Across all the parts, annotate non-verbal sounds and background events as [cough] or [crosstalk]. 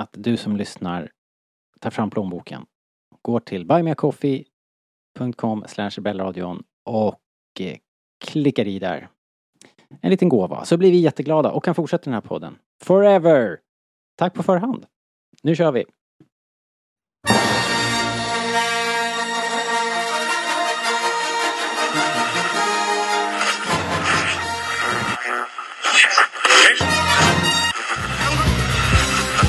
att du som lyssnar tar fram plånboken, går till buymeacoffee.com rebellradion och eh, klickar i där en liten gåva så blir vi jätteglada och kan fortsätta den här podden. Forever! Tack på förhand. Nu kör vi!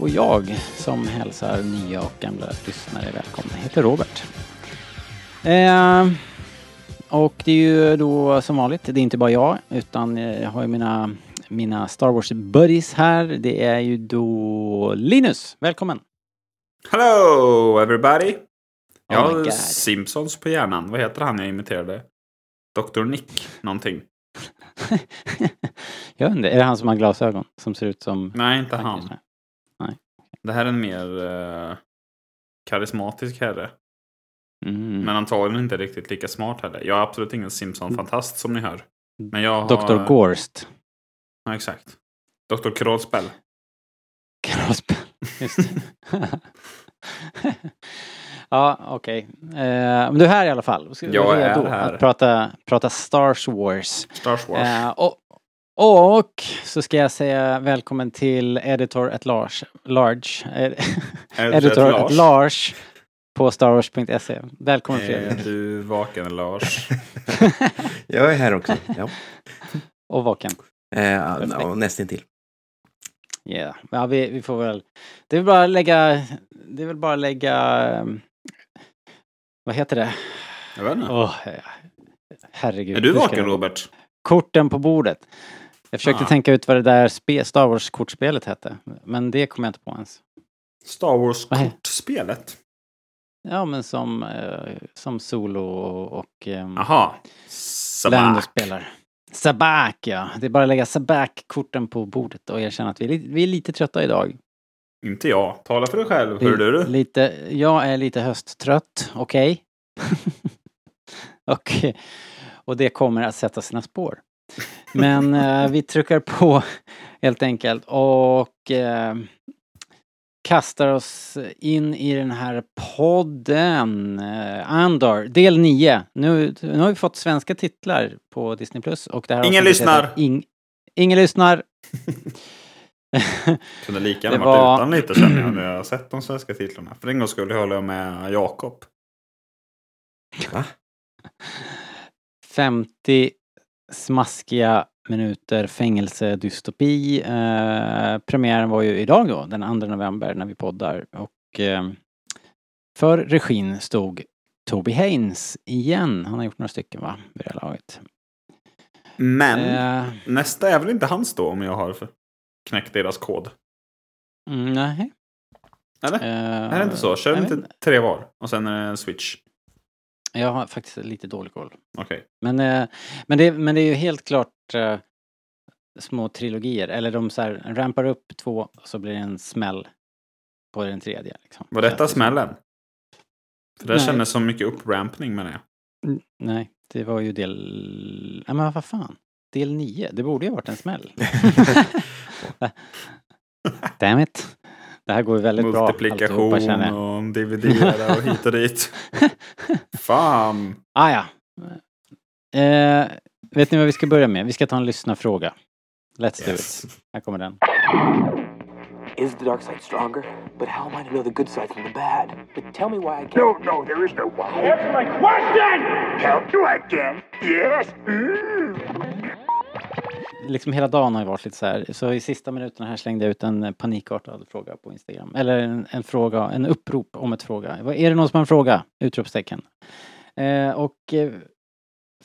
Och jag som hälsar nya och gamla lyssnare välkomna heter Robert. Eh, och det är ju då som vanligt, det är inte bara jag utan jag har ju mina, mina Star Wars buddies här. Det är ju då Linus, välkommen! Hello everybody! Jag Oh my har. Simpsons på hjärnan. Vad heter han jag imiterade? Dr. Nick någonting. [laughs] jag inte, är det han som har glasögon? Som ser ut som... Nej, inte han. Det här är en mer eh, karismatisk herre. Mm. Men antagligen inte riktigt lika smart heller. Jag är absolut ingen Simpson-fantast som ni hör. Men jag har... Dr. Gorst. Ja, exakt. Dr. Krålspel. [laughs] Crossbell. Just [laughs] ja, okej. Eh, men du är här i alla fall. Ska Jag är här. Att prata, prata Star Wars. Star Wars. Eh, och, och så ska jag säga välkommen till Editor at Large. large eh, Är editor at Large på starwars.se. Välkommen Är Fredrik. du vaken Lars? [laughs] Jag är här också. Ja. Och vaken. Eh, ja, nästintill. Yeah. Ja, vi, vi får väl... Det är väl bara lägga... Det är väl bara lägga... ehm, Vad heter det? Jag vet inte. Eh, herregud. är du vaken Robert? Korten på bordet. Jag försökte Ah. tänka ut vad det där spe, Star Wars-kortspelet hette. Men det kom jag inte på ens. Star Wars Vad he- kortspelet? Ja, men som, eh, som Solo och, och ehm. Lando Sabak. spelar. Sabak, ja. Det är bara att lägga Sabak-korten på bordet och erkänna att vi är, vi är lite trötta idag. Inte jag. Tala för dig själv. Hör du? Lite, jag är lite hösttrött, okej? [laughs] och, och det kommer att sätta sina spår. Men eh, vi trycker på helt enkelt och eh, kastar oss in i den här podden. Eh, Andor, del 9. Nu, nu har vi fått svenska titlar på Disney Plus och det här Ingen lyssnar. Ing, ingen lyssnar. [laughs] Kunde lika Det gärna varit var- utan lite känner jag när jag har sett de svenska titlarna. För en gång skulle jag hålla med Jakob. Va? 50 smaskiga minuter fängelsedystopi. Eh, premiären var ju idag då, den 2 november när vi poddar. Och eh, för regin stod Toby Haynes igen. Han har gjort några stycken va, vid det här laget. Men Eh, nästa är väl inte hans då om jag har knäckt deras kod? mm, nej. Eller? Eh, är det inte så? Kör inte tre var? Och sen är det en switch? Jag har faktiskt lite dålig koll. Okej. Men, eh, men, det, men det är ju helt klart eh, små trilogier. Eller de så här, rampar upp två och så blir det en smäll på den tredje. Liksom. Var detta smällen? För det kändes som mycket upprampning med det. Mm, Nej, det var ju del... Nej men vad fan. Del 9, det borde ju ha varit en smäll. [laughs] [laughs] Damn it. Det här går ju väldigt bra. Multiplikation och dividera och hit och dit. [laughs] Fan. Ah, ja. Eh, vet ni vad vi ska börja med? Vi ska ta en lyssnarfråga. Let's do Yes. it. Här kommer den. Is the dark side stronger? But how am I to know the good side from the bad? But tell me why I can't. No, no, there is no why. Answer my question! Help you again? Yes. Mm. Liksom hela dagen har ju varit lite så här. Så i sista minuterna här slängde jag ut en eh, panikartad fråga på Instagram. Eller en, en fråga, en upprop om ett fråga. Är det någon som har en fråga? Utropstecken. Eh, och eh,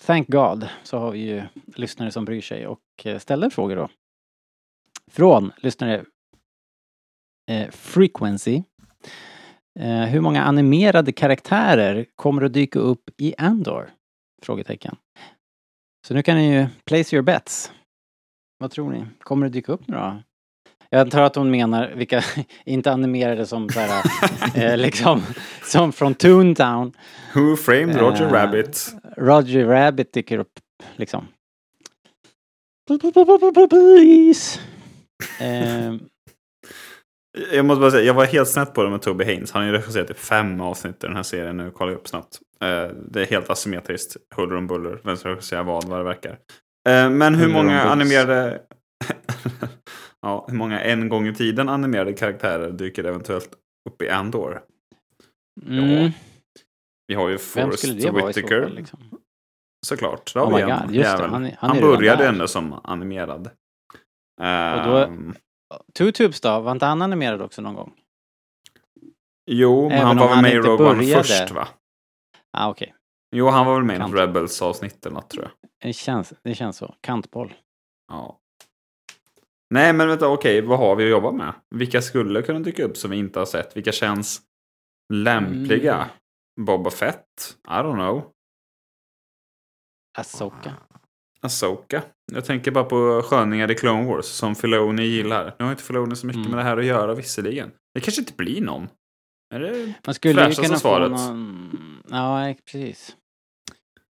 thank God så har vi ju lyssnare som bryr sig och eh, ställer frågor då. Från lyssnare eh, Frequency. Eh, hur många animerade karaktärer kommer att dyka upp i Andor? Frågetecken. Så nu kan ni ju place your bets. Vad tror ni? Kommer det dyka upp några? Jag antar att hon menar vilka, [laughs] inte animerade som så här, [laughs] eh, liksom, som från Toontown. Who framed Roger Eh, Rabbit? Roger Rabbit dyker upp, liksom. Please. Eh, Jag måste bara säga, jag var helt snett på det med Toby Haynes. Han har ju regisserat typ fem avsnitt i den här serien nu. Kollar jag upp snabbt. Eh, det är helt asymmetriskt. Huller om buller. Vem som regisserar vad, vad det verkar. Eh, men hur många animerade... [laughs] ja, hur många en gång i tiden animerade karaktärer dyker eventuellt upp i Andor? mm, Vi har ju Forrest det så Whitaker. fall? Liksom? Såklart. Där har Oh vi en God, det. jävel. Han han Han, började ändå som animerad. Och då- Ehm, Two Tubes då? Var inte han animerad också någon gång? jo, men Även han var väl med i Rogue One först va? Ah, okej. Jo, han var väl med i något. Rebels-avsnitt eller något tror jag. Det, känns, det känns så. Kantboll. Ja. Nej, men vänta, okej, vad har vi att jobba med? Vilka skulle kunna dyka upp som vi inte har sett? Vilka känns lämpliga? Mm. Boba Fett? I don't know. Asoka. Asoka. Jag tänker bara på sköningar i Clone Wars som Filoni gillar. Nu har inte Filoni så mycket Mm. med det här att göra visserligen. Det kanske inte blir någon. Är det... Man skulle ju kunna svaret. få någon... Ja, precis.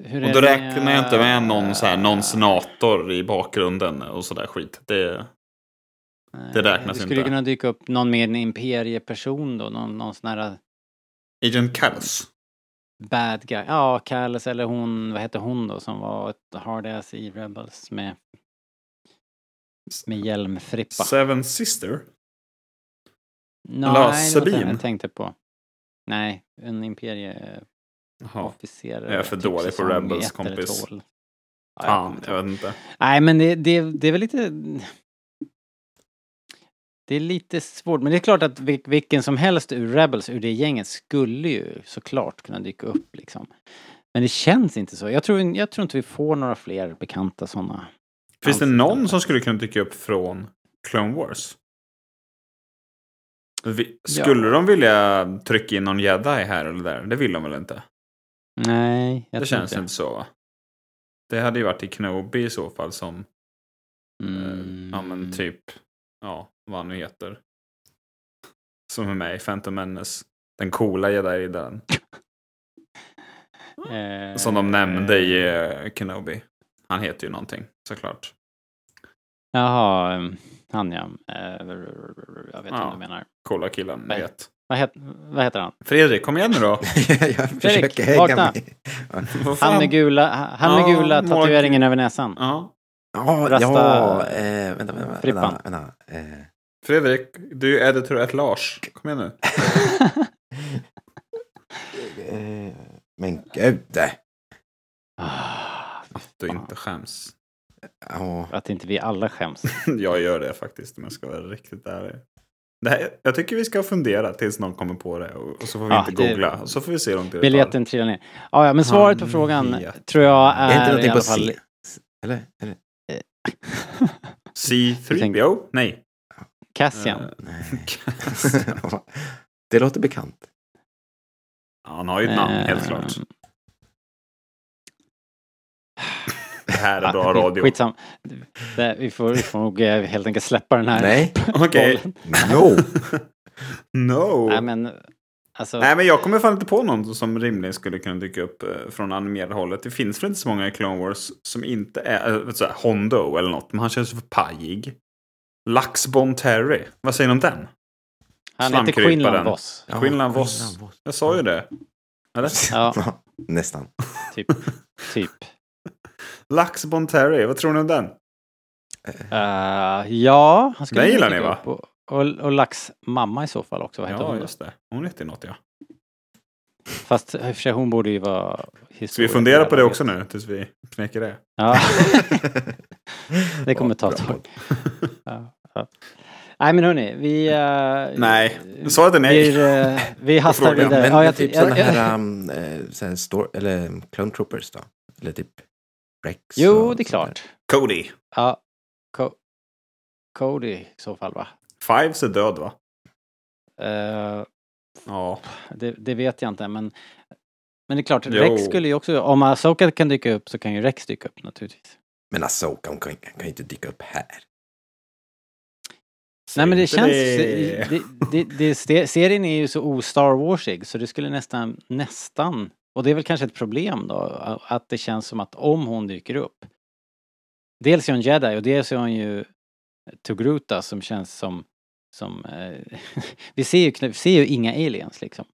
Hur Och då räknar jag inte med någon, så här, någon eh, senator i bakgrunden och sådär skit. Det, nej, det räknas Det skulle inte. kunna dyka upp någon mer en imperieperson då. Någon, någon sån här Agent Callis. bad guy. Ja, Callis eller hon, vad hette hon då som var ett hard ass i Rebels med med hjälmfrippa. Seven Sister. Nej, eller det var Sabine. jag tänkte på. Nej, en imperieofficer. Jaha. Jag är för typ dålig på Rebels, kompis. Ja, jag Fan, jag ihåg. vet inte. Nej, men det, det, det är väl lite... Det är lite svårt, men det är klart att vil- vilken som helst ur Rebels, ur det gänget, skulle ju såklart kunna dyka upp liksom. Men det känns inte så. Jag tror, jag tror inte vi får några fler bekanta sådana. Finns det någon som skulle kunna dyka upp från Clone Wars? Vi, Ja. skulle de vilja trycka in någon jedi här eller där? Det vill de väl inte? Nej, jag det känns inte. inte så va? Det hade ju varit i Kenobi i så fall som, Mm. eh, ja men typ, ja, vad han nu heter. Som är med i Phantom Menace. Den coola jedi-riddaren. [laughs] Eh, Som de nämnde i eh, Kenobi. Han heter ju någonting, såklart. Jaha, um, han ja. Eh, jag vet Ja. vad du menar. Coola killen, vet. Vad, het, vad heter han? Fredrik, kom igen nu då. [laughs] jag försöker hänga vakna. med. Han med gula, han med Ja, gula tatueringen över näsan. Ja. Ja, Rasta- ja eh, vänta, vänta, vänta, vänta. Eh, Fredrik, du är editor ett Lars. Kom igen nu. [laughs] eh, men gud. Ah, Att du inte skäms. Att inte vi alla skäms. [laughs] Jag gör det faktiskt om jag ska vara riktigt ärlig. Det här, jag tycker vi ska fundera tills någon kommer på det och, och så får vi Ja, inte det- googla. Och så får vi se hur långt det. Biljetten trillar ner. Ja, ja, men svaret på frågan vet. tror jag är inte är i någonting alla på fall... C? Eller? eller? [laughs] C3PO? Nej. Cassian. Eh, Nej. [laughs] [laughs] det låter bekant. han har ju ett namn, helt Eh, klart. Här är bra radio. Skitsam. Det, vi, får, vi får nog eh, helt enkelt släppa den här. Nej. [laughs] Okej. bollen. No! [laughs] No. Nej, men Alltså, Nej, men jag kommer fan inte på någon som rimligen skulle kunna dyka upp eh, från animerade hållet. Det finns väl inte så många i Clone Wars som inte är äh, Hondo eller något. Men han känns för pajig. Lax Bon Terry. Vad säger ni om den? han heter. Quinlan Voss. Ja. Quinlan Voss. Jag sa ju det. Eller? Ja, [laughs] Nästan. typ. typ. Lax Bon Terry. Vad tror ni om den? Eh, ja, han skulle Den gillar ni, va? Och, och, och Lax mamma i så fall också. Vad heter Ja, hon? då? just det. Hon heter något, ja. Fast i och för sig hon borde ju vara Ska vi fundera på det också nu tills vi knäcker det? Ja, [laughs] det kommer ta ett tag. Ja, ja. Nej men hörni, vi... eh, Nej, svaret är nej. Vi, eh, vi hastar vidare. Men Ja, jag, typ jag, sådana här, um, eh, så här store, eller Clone Troopers då? Eller typ Rex? jo, det är klart. Cody. Ja, Co- Cody i så fall va? Fives är död va? Eh, Ja. det, det vet jag inte men... Men det är klart, Jo. Rex skulle ju också... Om Asoka kan dyka upp så kan ju Rex dyka upp naturligtvis. Men Asoka, hon kan, kan ju inte dyka upp här. Nej men det känns... det. Det, det, det, det, serien är ju så o-Star Warsig så det skulle nästan, nästan... Och det är väl kanske ett problem då, att det känns som att om hon dyker upp. Dels är hon jedi och dels är hon ju Togruta som känns som... som eh, [laughs] vi, ser ju, vi ser ju inga aliens liksom.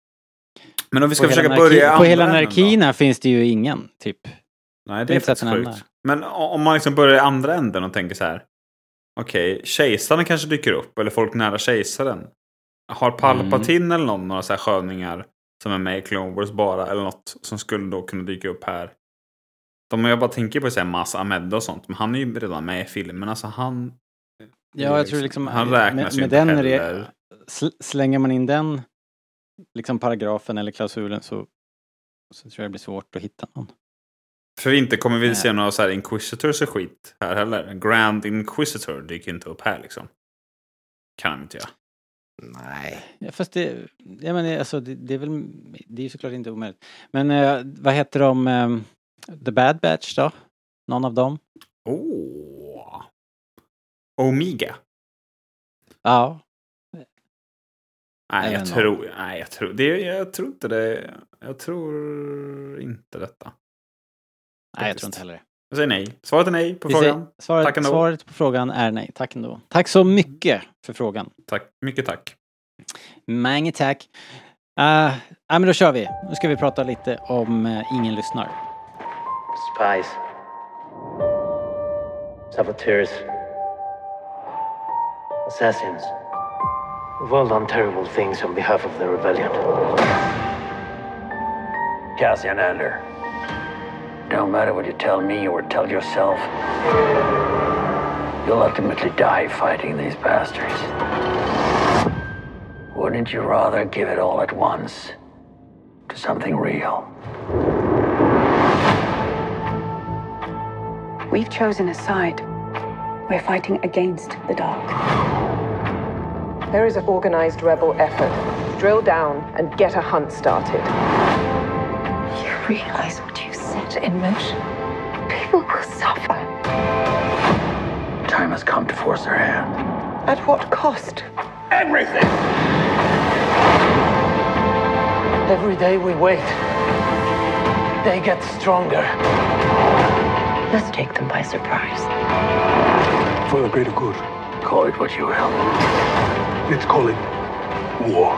Men om vi ska På försöka börja På hela? Narkina finns det ju ingen, typ. Nej, det är är faktiskt sjukt. Men om man liksom börjar i andra änden och tänker så här. Okej, kejsaren kanske dyker upp, eller folk nära kejsaren. Har Palpatine Mm. eller någon några så här sköningar som är med i Clone Wars bara, eller något som skulle då kunna dyka upp här? De, jag bara tänker på så här Mas Ahmed och sånt, men han är ju redan med i filmen. Alltså han... Ja, jag tror liksom... Han räknas med, ju med inte den heller. Slänger man in den liksom paragrafen eller klausulen så, så tror jag det blir svårt att hitta någon. För inte kommer vi Nej. se några så här Inquisitors och skit här heller. Grand Inquisitor dyker inte upp här liksom. Kan de inte göra. Nej. Ja, fast det, jag menar, alltså, det, det är väl, det är såklart inte omöjligt. Men eh, vad heter de, eh, The Bad Batch då? Någon av dem? Åh! Omega? Ja. Nej, jag någon. tror, nej, jag tror, det, jag tror inte det. Jag tror inte detta. Nej, jag tror inte heller det. Jag säger nej. Svaret är nej på Vi säger- frågan. Svaret, Tack ändå. svaret på frågan är nej. Tack ändå. Tack så mycket för frågan. Tack. Mycket tack. Mange tack. Uh, ja, men då kör vi. Nu ska vi prata lite om eh, Ingen lyssnar. Spies. Saboteurs. Assassins. We've all done terrible things on behalf of the rebellion. Cassian Andor. Don't matter what you tell me or tell yourself. You'll ultimately die fighting these bastards. Wouldn't you rather give it all at once to something real? We've chosen a side. We're fighting against the dark. There is an organized rebel effort. Drill down and get a hunt started. You realize what you've set in motion? People will suffer. Time has come to force their hand. At what cost? Everything! Every day we wait, they get stronger. Let's take them by surprise. For the greater good, Call it what you will. let's call it war.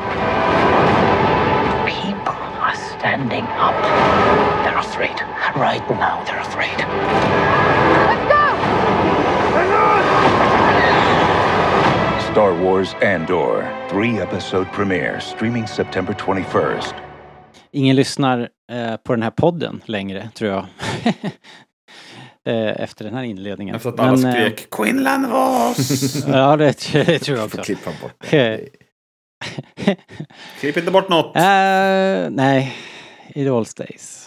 People are standing up. They're afraid. Right now, they're afraid. Star Wars Andor, three episode premiere, streaming September 21st. Ingen lyssnar eh, på den här podden längre, tror jag. [laughs] eh, efter den här inledningen. Efter att alla Men, eh, skrek Quinlan Voss! [laughs] ja, det, det tror jag [laughs] Får också. klippa bort det. Klipp inte bort något. Eh, nej, It all stays.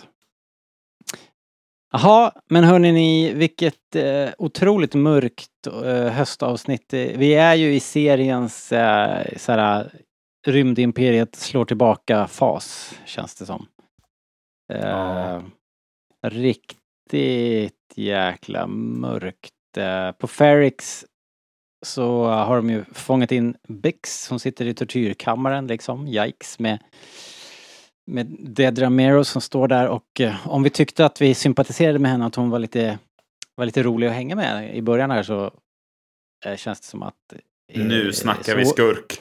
Jaha, men hörni ni, vilket eh, otroligt mörkt eh, höstavsnitt. Eh, Vi är ju i seriens eh, såhär, rymdimperiet slår tillbaka-fas, känns det som. Eh, Ja. Riktigt jäkla mörkt. Eh, på Ferrix så har de ju fångat in Bix som sitter i tortyrkammaren liksom, yikes, med med Dedra Mero som står där och eh, om vi tyckte att vi sympatiserade med henne, att hon var lite, var lite rolig att hänga med i början här så eh, känns det som att... eh, Nu snackar så, vi skurk.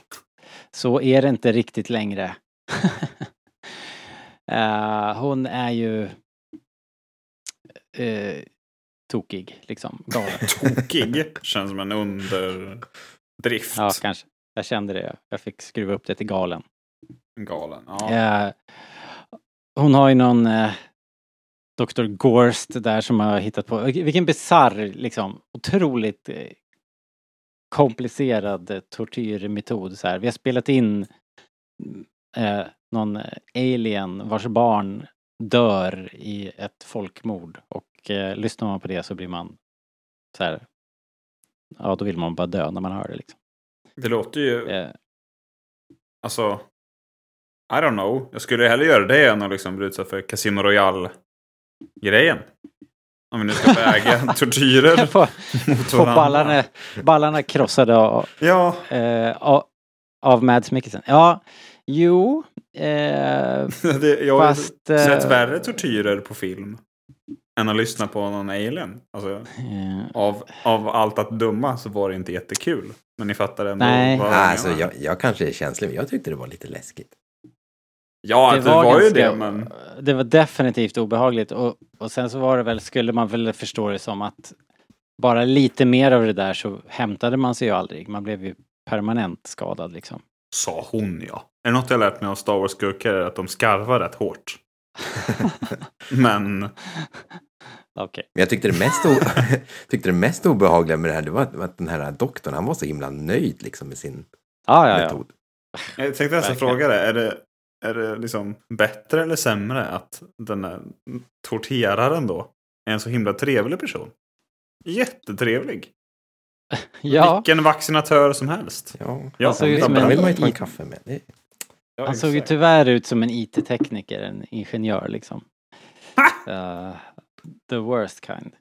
Så är det inte riktigt längre. [laughs] Hon är ju eh, tokig, liksom. Galen. [laughs] Tokig. Känns som en underdrift. Ja, kanske. Jag kände det. Jag fick skruva upp det till galen. Galen. Ja. Hon har ju någon eh, Dr. Gorst där som har hittat på, vilken bisarr liksom, otroligt eh, komplicerad eh, tortyrmetod så här. Vi har spelat in eh, någon alien vars barn dör i ett folkmord och eh, lyssnar man på det så blir man så här, ja då vill man bara dö när man hör det liksom. Det låter ju... Eh, Alltså... I don't know. Jag skulle hellre göra det än att liksom bli utsatt för Casino Royale-grejen. Om vi nu ska [laughs] väga tortyrer få, mot få varandra. ballarna, ballarna krossade av, Ja, eh, av, av Mads Mikkelsen. Ja, jo. Eh, [laughs] det, jag har eh, sett värre tortyrer på film. Än att lyssna på någon alien. Alltså, eh, av, av allt att döma så var det inte jättekul. Men ni fattar ändå Nej. vad jag alltså, jag, jag kanske är känslig, men jag tyckte det var lite läskigt. Ja, det var, ju ganska- det, men... Det var definitivt obehagligt och, och sen så var det väl, skulle man väl förstå det som att bara lite mer av det där så hämtade man sig ju aldrig. Man blev ju permanent skadad liksom. Sa hon ja. Är det något jag lärt mig av Star Wars-skurkar är att de skarvar rätt hårt. [laughs] men... Okej. Men jag tyckte det mest, o- [laughs] tyckte det mest obehagliga med det här, det var att, den här doktorn, han var så himla nöjd liksom med sin Ja, ja, ja. metod. Jag tänkte nästan fråga det. Är det, är det liksom bättre eller sämre att den här torteraren då är en så himla trevlig person? Jättetrevlig. [laughs] Ja, Vilken vaccinatör som helst. Ja, Ja, Han såg ut den som vill en- vill man ju ta en kaffe med. Det, Ja, han såg ju tyvärr ut som en IT-tekniker, en ingenjör liksom. Eh, the worst kind.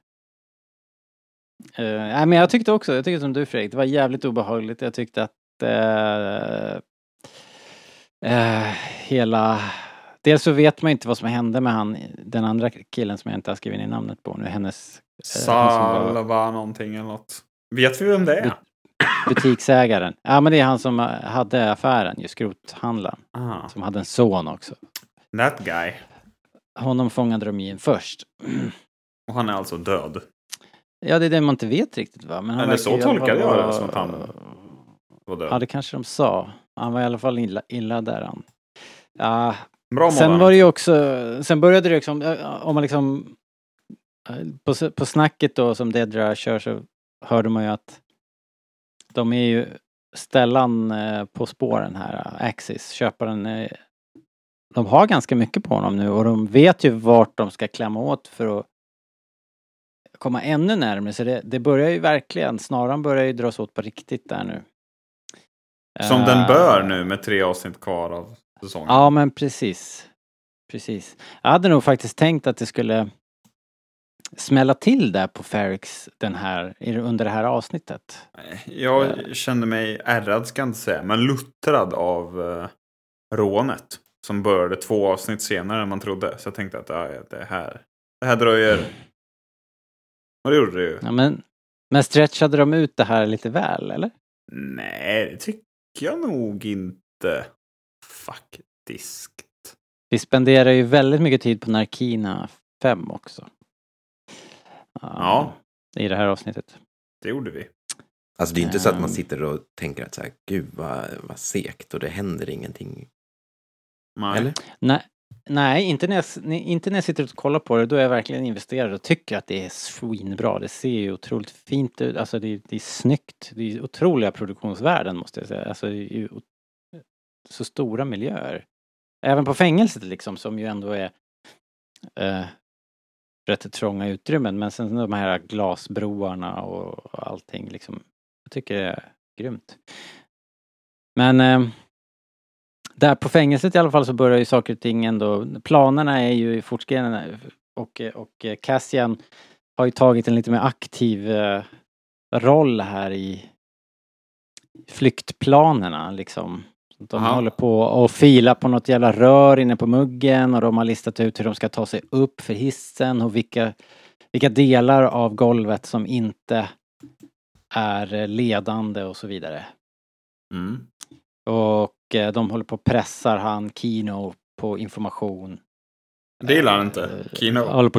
Uh, nej men jag tyckte också, jag tyckte som du Fredrik, det var jävligt obehagligt. Jag tyckte att eh, eh, hela... Dels så vet man inte vad som hände med han, den andra killen som jag inte har skrivit ner namnet på nu, hennes... eh, som var Salva någonting eller något. Vet vi vem det är? butiksägaren. Ja men det är han som eh, hade affären, ju skrothandlaren. Ah, Som hade en son också. that guy. Honom fångade de in först. Och han är alltså död. Ja, det är det man inte vet riktigt va. Men han Eller så tolkade jag det, som att han Var död. Ja, det kanske de sa. Han var i alla fall illa, illa där han. Ja, Bra sen var det ju också, sen började det liksom, eh, om man liksom, eh, på, på snacket då som Dedra kör så hörde man ju att de är ju Stellan eh, på spåren här, Axis, köparen. De har ganska mycket på honom nu och de vet ju vart de ska klämma åt för att komma ännu närmare. Så det, det börjar ju verkligen, snaran börjar ju dras åt på riktigt där nu. Som den Eh, bör nu med tre avsnitt kvar av säsongen. Ja, men precis. Precis. Jag hade nog faktiskt tänkt att det skulle smälla till där på Ferrix den här, under det här avsnittet. Jag kände mig ärrad ska jag inte säga, men luttrad av eh, rånet. Som började två avsnitt senare än man trodde. Så jag tänkte att ja, det här, det här dröjer. Och det gjorde det ju. Ja, men, men stretchade de ut det här lite väl, eller? Nej, det tycker jag nog inte. Faktiskt. Vi spenderar ju väldigt mycket tid på Narkina 5 också. Ja. I det här avsnittet. Det gjorde vi. alltså det är inte så att man Ehm. sitter och tänker att så här, gud vad, vad segt och det händer ingenting. Nej. Eller? Nej, nej inte, när jag, inte när jag sitter och kollar på det. Då är jag verkligen investerad och tycker att det är svinbra. Det ser ju otroligt fint ut. Alltså det, det är snyggt. Det är otroliga produktionsvärden måste jag säga. Alltså det är ju så stora miljöer. Även på fängelset liksom som ju ändå är eh, rätt trånga utrymmen. Men sen de här glasbroarna och allting liksom. Jag tycker det är grymt. Men eh, där på fängelset i alla fall så börjar ju saker och ting ändå, planerna är ju fortskridande och, och Cassian har ju tagit en lite mer aktiv eh, roll här i, flyktplanerna liksom. De Aha. håller på och filar på något jävla rör inne på muggen och de har listat ut hur de ska ta sig upp för hissen och vilka, vilka delar av golvet som inte är eh, ledande och så vidare. Mm. Och eh, de håller på och pressar han Kino på information. Det gillar han inte. Kino. Håller på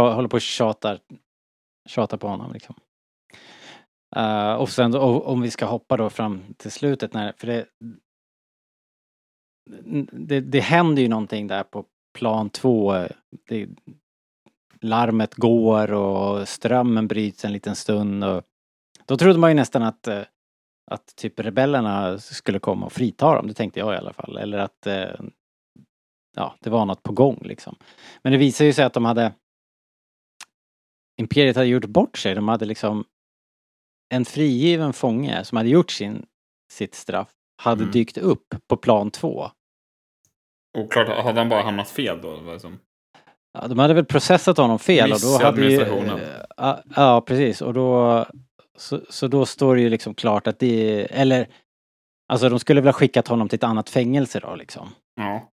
och håller på och tjatar, tjatar på honom liksom. Eh, och sen då, om vi ska hoppa då fram till slutet när, för det, det, det händer ju någonting där på plan två. Det, larmet går och strömmen bryts en liten stund och då trodde man ju nästan att eh, att typ rebellerna skulle komma och frita dem, det tänkte jag i alla fall. Eller att eh, ja, det var något på gång liksom. Men det visade ju sig att de hade Imperiet hade gjort bort sig. De hade liksom en frigiven fånge som hade gjort sin, sitt straff hade Mm. dykt upp på plan två. Och klart, hade han bara hamnat fel då? eller vad som- Ja, de hade väl processat honom fel och då Miss hade ju... eh, ja, precis. Och då... Så, så då står det ju liksom klart att det... Eller... Alltså de skulle väl ha skickat honom till ett annat fängelse då liksom. Ja.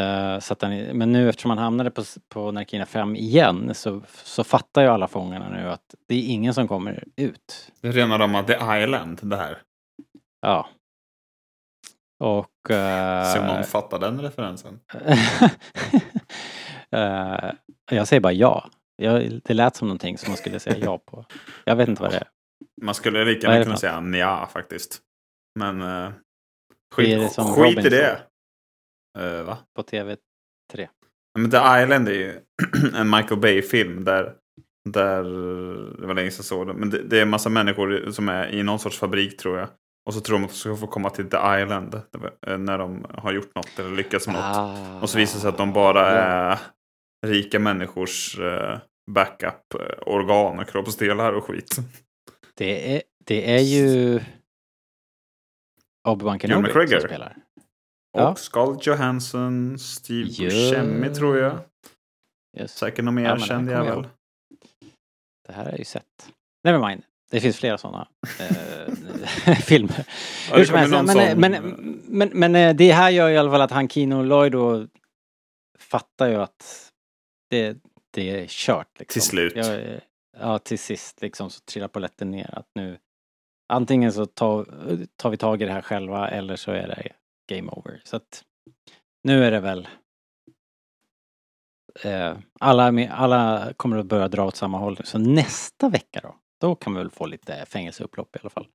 Eh, så att han, men nu eftersom han hamnade på, på Narkina 5 igen så, så fattar ju alla fångarna nu att det är ingen som kommer ut. Det är rena rama The Island det här. Ja. Och... eh, Se om någon fattar den referensen. [laughs] Eh, jag säger bara ja. Jag, det lät som någonting som man skulle säga ja på. Jag vet inte vad det är. Man skulle lika gärna det kunna säga nja faktiskt. Men uh, skit, det som skit i det. Eh, va? På TV3. Men The Island är ju [clears throat] en Michael Bay-film där, där det var länge sedan jag såg den. Men det, det är en massa människor som är i någon sorts fabrik tror jag. Och så tror de att de ska få komma till The Island eh, när de har gjort något eller lyckats med något. Ah, Och så visar det sig att de bara är rika människors eh, backup-organ och kroppsdelar och skit. det, är, det är ju Obi-Wan Kenobi som spelar. Och Ja. Scarlett Johansson, Steve Ja. Buscemi tror jag. Just. Säkert någon mer Ja, känd jävel. Det här har jag ju sett. Nevermind. Det finns flera sådana eh, [laughs] filmer. Ja, Hur som helst, men, sån- men, men, men eh, det här gör i alla fall att han Kino Lloyd då fattar ju att det, det är kört. Liksom. Till slut. Jag, ja, till sist liksom så trillar polletten ner att nu antingen så tar, tar vi tag i det här själva eller så är det game over. Så att nu är det väl eh, alla, alla kommer att börja dra åt samma håll. Så nästa vecka då, då kan vi väl få lite fängelseupplopp i alla fall.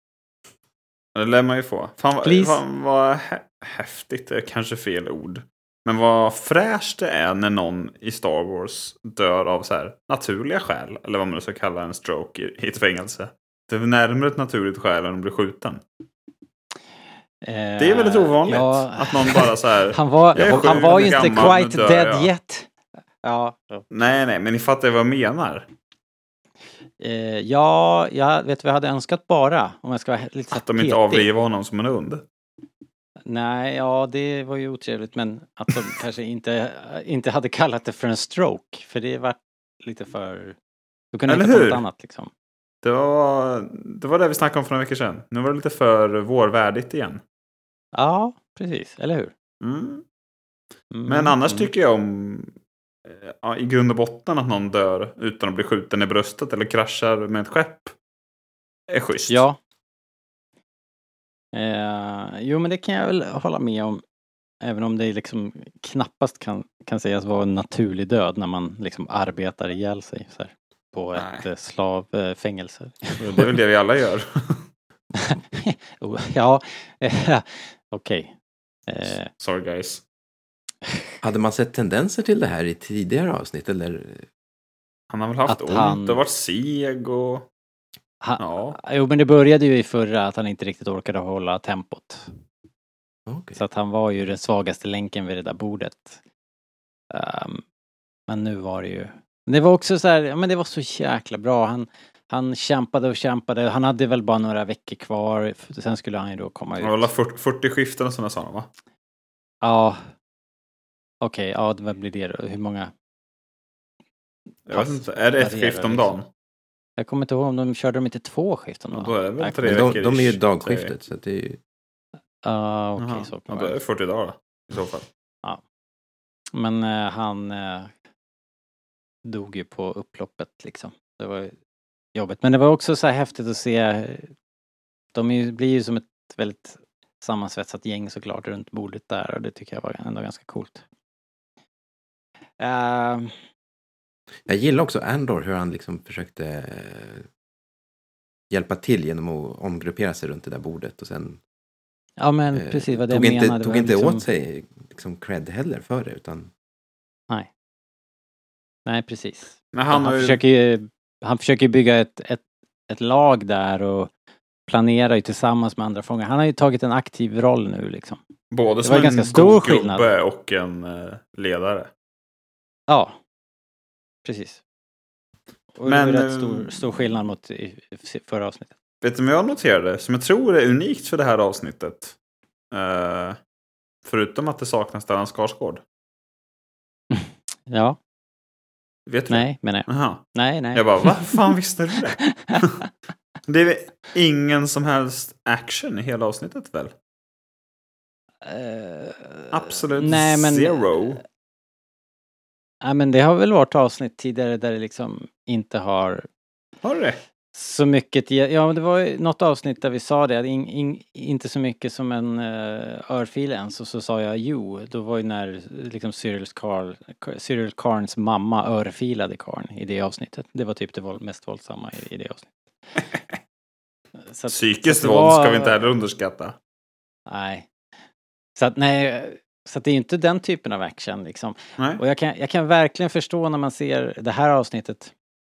Det lär man ju få. Fan fan vad hä- häftigt, det kanske fel ord. Men vad fräscht det är när någon i Star Wars dör av så här naturliga skäl. Eller vad man nu ska kalla en stroke i, ett fängelse. Det är närmare ett naturligt skäl än att bli skjuten. Det är väldigt ovanligt. Eh, Ja, Att någon bara så här. han var, "Jag är han var ju inte gammal, quite dead jag." yet. Ja. Nej, nej, men ni fattar vad jag menar. Eh, ja, jag vet vad jag hade önskat bara, om jag ska vara lite Att de inte petig. avlivar honom som en hund. Nej, ja det var ju otrevligt men att de [laughs] kanske inte, inte hade kallat det för en stroke. För det var lite för... Du kunde Eller inte ta hur? något annat liksom. Det var, det var det vi snackade om för några veckor sedan. Nu var det lite för vårvärdigt igen. Ja, precis. Eller hur? Mm. Mm, Men annars mm. tycker jag om eh, ja, i grund och botten att någon dör utan att bli skjuten i bröstet eller kraschar med ett skepp. Är schysst. Ja. Eh, jo, men det kan jag väl hålla med om. Även om det liksom knappast kan, kan sägas vara en naturlig död när man liksom arbetar ihjäl sig så här, på Nej. ett eh, slavfängelse. Det är väl det vi alla gör. [laughs] Oh, ja, [laughs] okej. Eh, Sorry guys. Hade man sett tendenser till det här i tidigare avsnitt eller? Han har väl haft Att ont han- och varit seg och... han, Ja. Jo, men det började ju i förra att han inte riktigt orkade hålla tempot. Okej. Så att han var ju den svagaste länken vid det där bordet. Ehm, men nu var det ju... Det var också så här, ja men det var så jäkla bra. Han, han kämpade och kämpade. Han hade väl bara några veckor kvar. Sen skulle han ju då komma Han ut. väl 40, 40 skiften som jag sa va? Ja. Okej, ja vad blir det då? Hur många? Jag vet inte. Är det ett skift om liksom. dagen? Jag kommer inte ihåg om de körde dem inte två skiften. Ja, då? då är det väl tre Men de, veckor de är ju dagskiftet, så att det är ju... Ja, så Ja, kan det är det 40 dagar i så fall. Men eh, han eh, dog ju på upploppet liksom. Det var jobbigt. Men det var också så här häftigt att se. De är, ju- blir ju som ett väldigt sammansvetsat gäng såklart runt bordet där och det tycker jag var ändå ganska coolt. Eh, Jag gillar också Andor, hur han liksom försökte eh, hjälpa till genom att omgruppera sig runt det där bordet och sen ja men eh, precis vad det tog jag inte, menade. tog var inte liksom, åt sig liksom cred heller för det utan Nej precis. Men Han, han har ju... försöker ju, han försöker bygga ett, ett, ett lag där och planerar ju tillsammans med andra fångar. Han har ju tagit en aktiv roll nu liksom. Både Det som var en ganska stor skillnad. och en eh, ledare. Ja, precis. Och Men, det var rätt eh, stor, stor skillnad mot i, i förra avsnittet. Vet du vad jag noterade? Som jag tror är unikt för det här avsnittet. Eh, förutom att det saknas Stellan Skarsgård. [laughs] Ja, Vet du? nej, menar jag. Jaha. Nej, nej. Jag bara, vad fan [laughs] visste du det? [laughs] det är ingen som helst action i hela avsnittet väl? Eh, Absolut nej, men, zero. Nej, men det har väl varit avsnitt tidigare där det liksom inte har Har det? så mycket. Ja, men det var något avsnitt där vi sa det. In, in, inte så mycket som en uh, örfil ens. Och så sa jag jo. Då var ju när liksom Cyril, Carl, Cyril Carns mamma örfilade Carn i det avsnittet. Det var typ det våld, mest våldsamma i, i det avsnittet. [laughs] Så att- Psykiskt våld ska vi inte heller underskatta. Nej. Så att nej, så det är inte den typen av action liksom. Nej. Och jag kan, jag kan verkligen förstå när man ser det här avsnittet,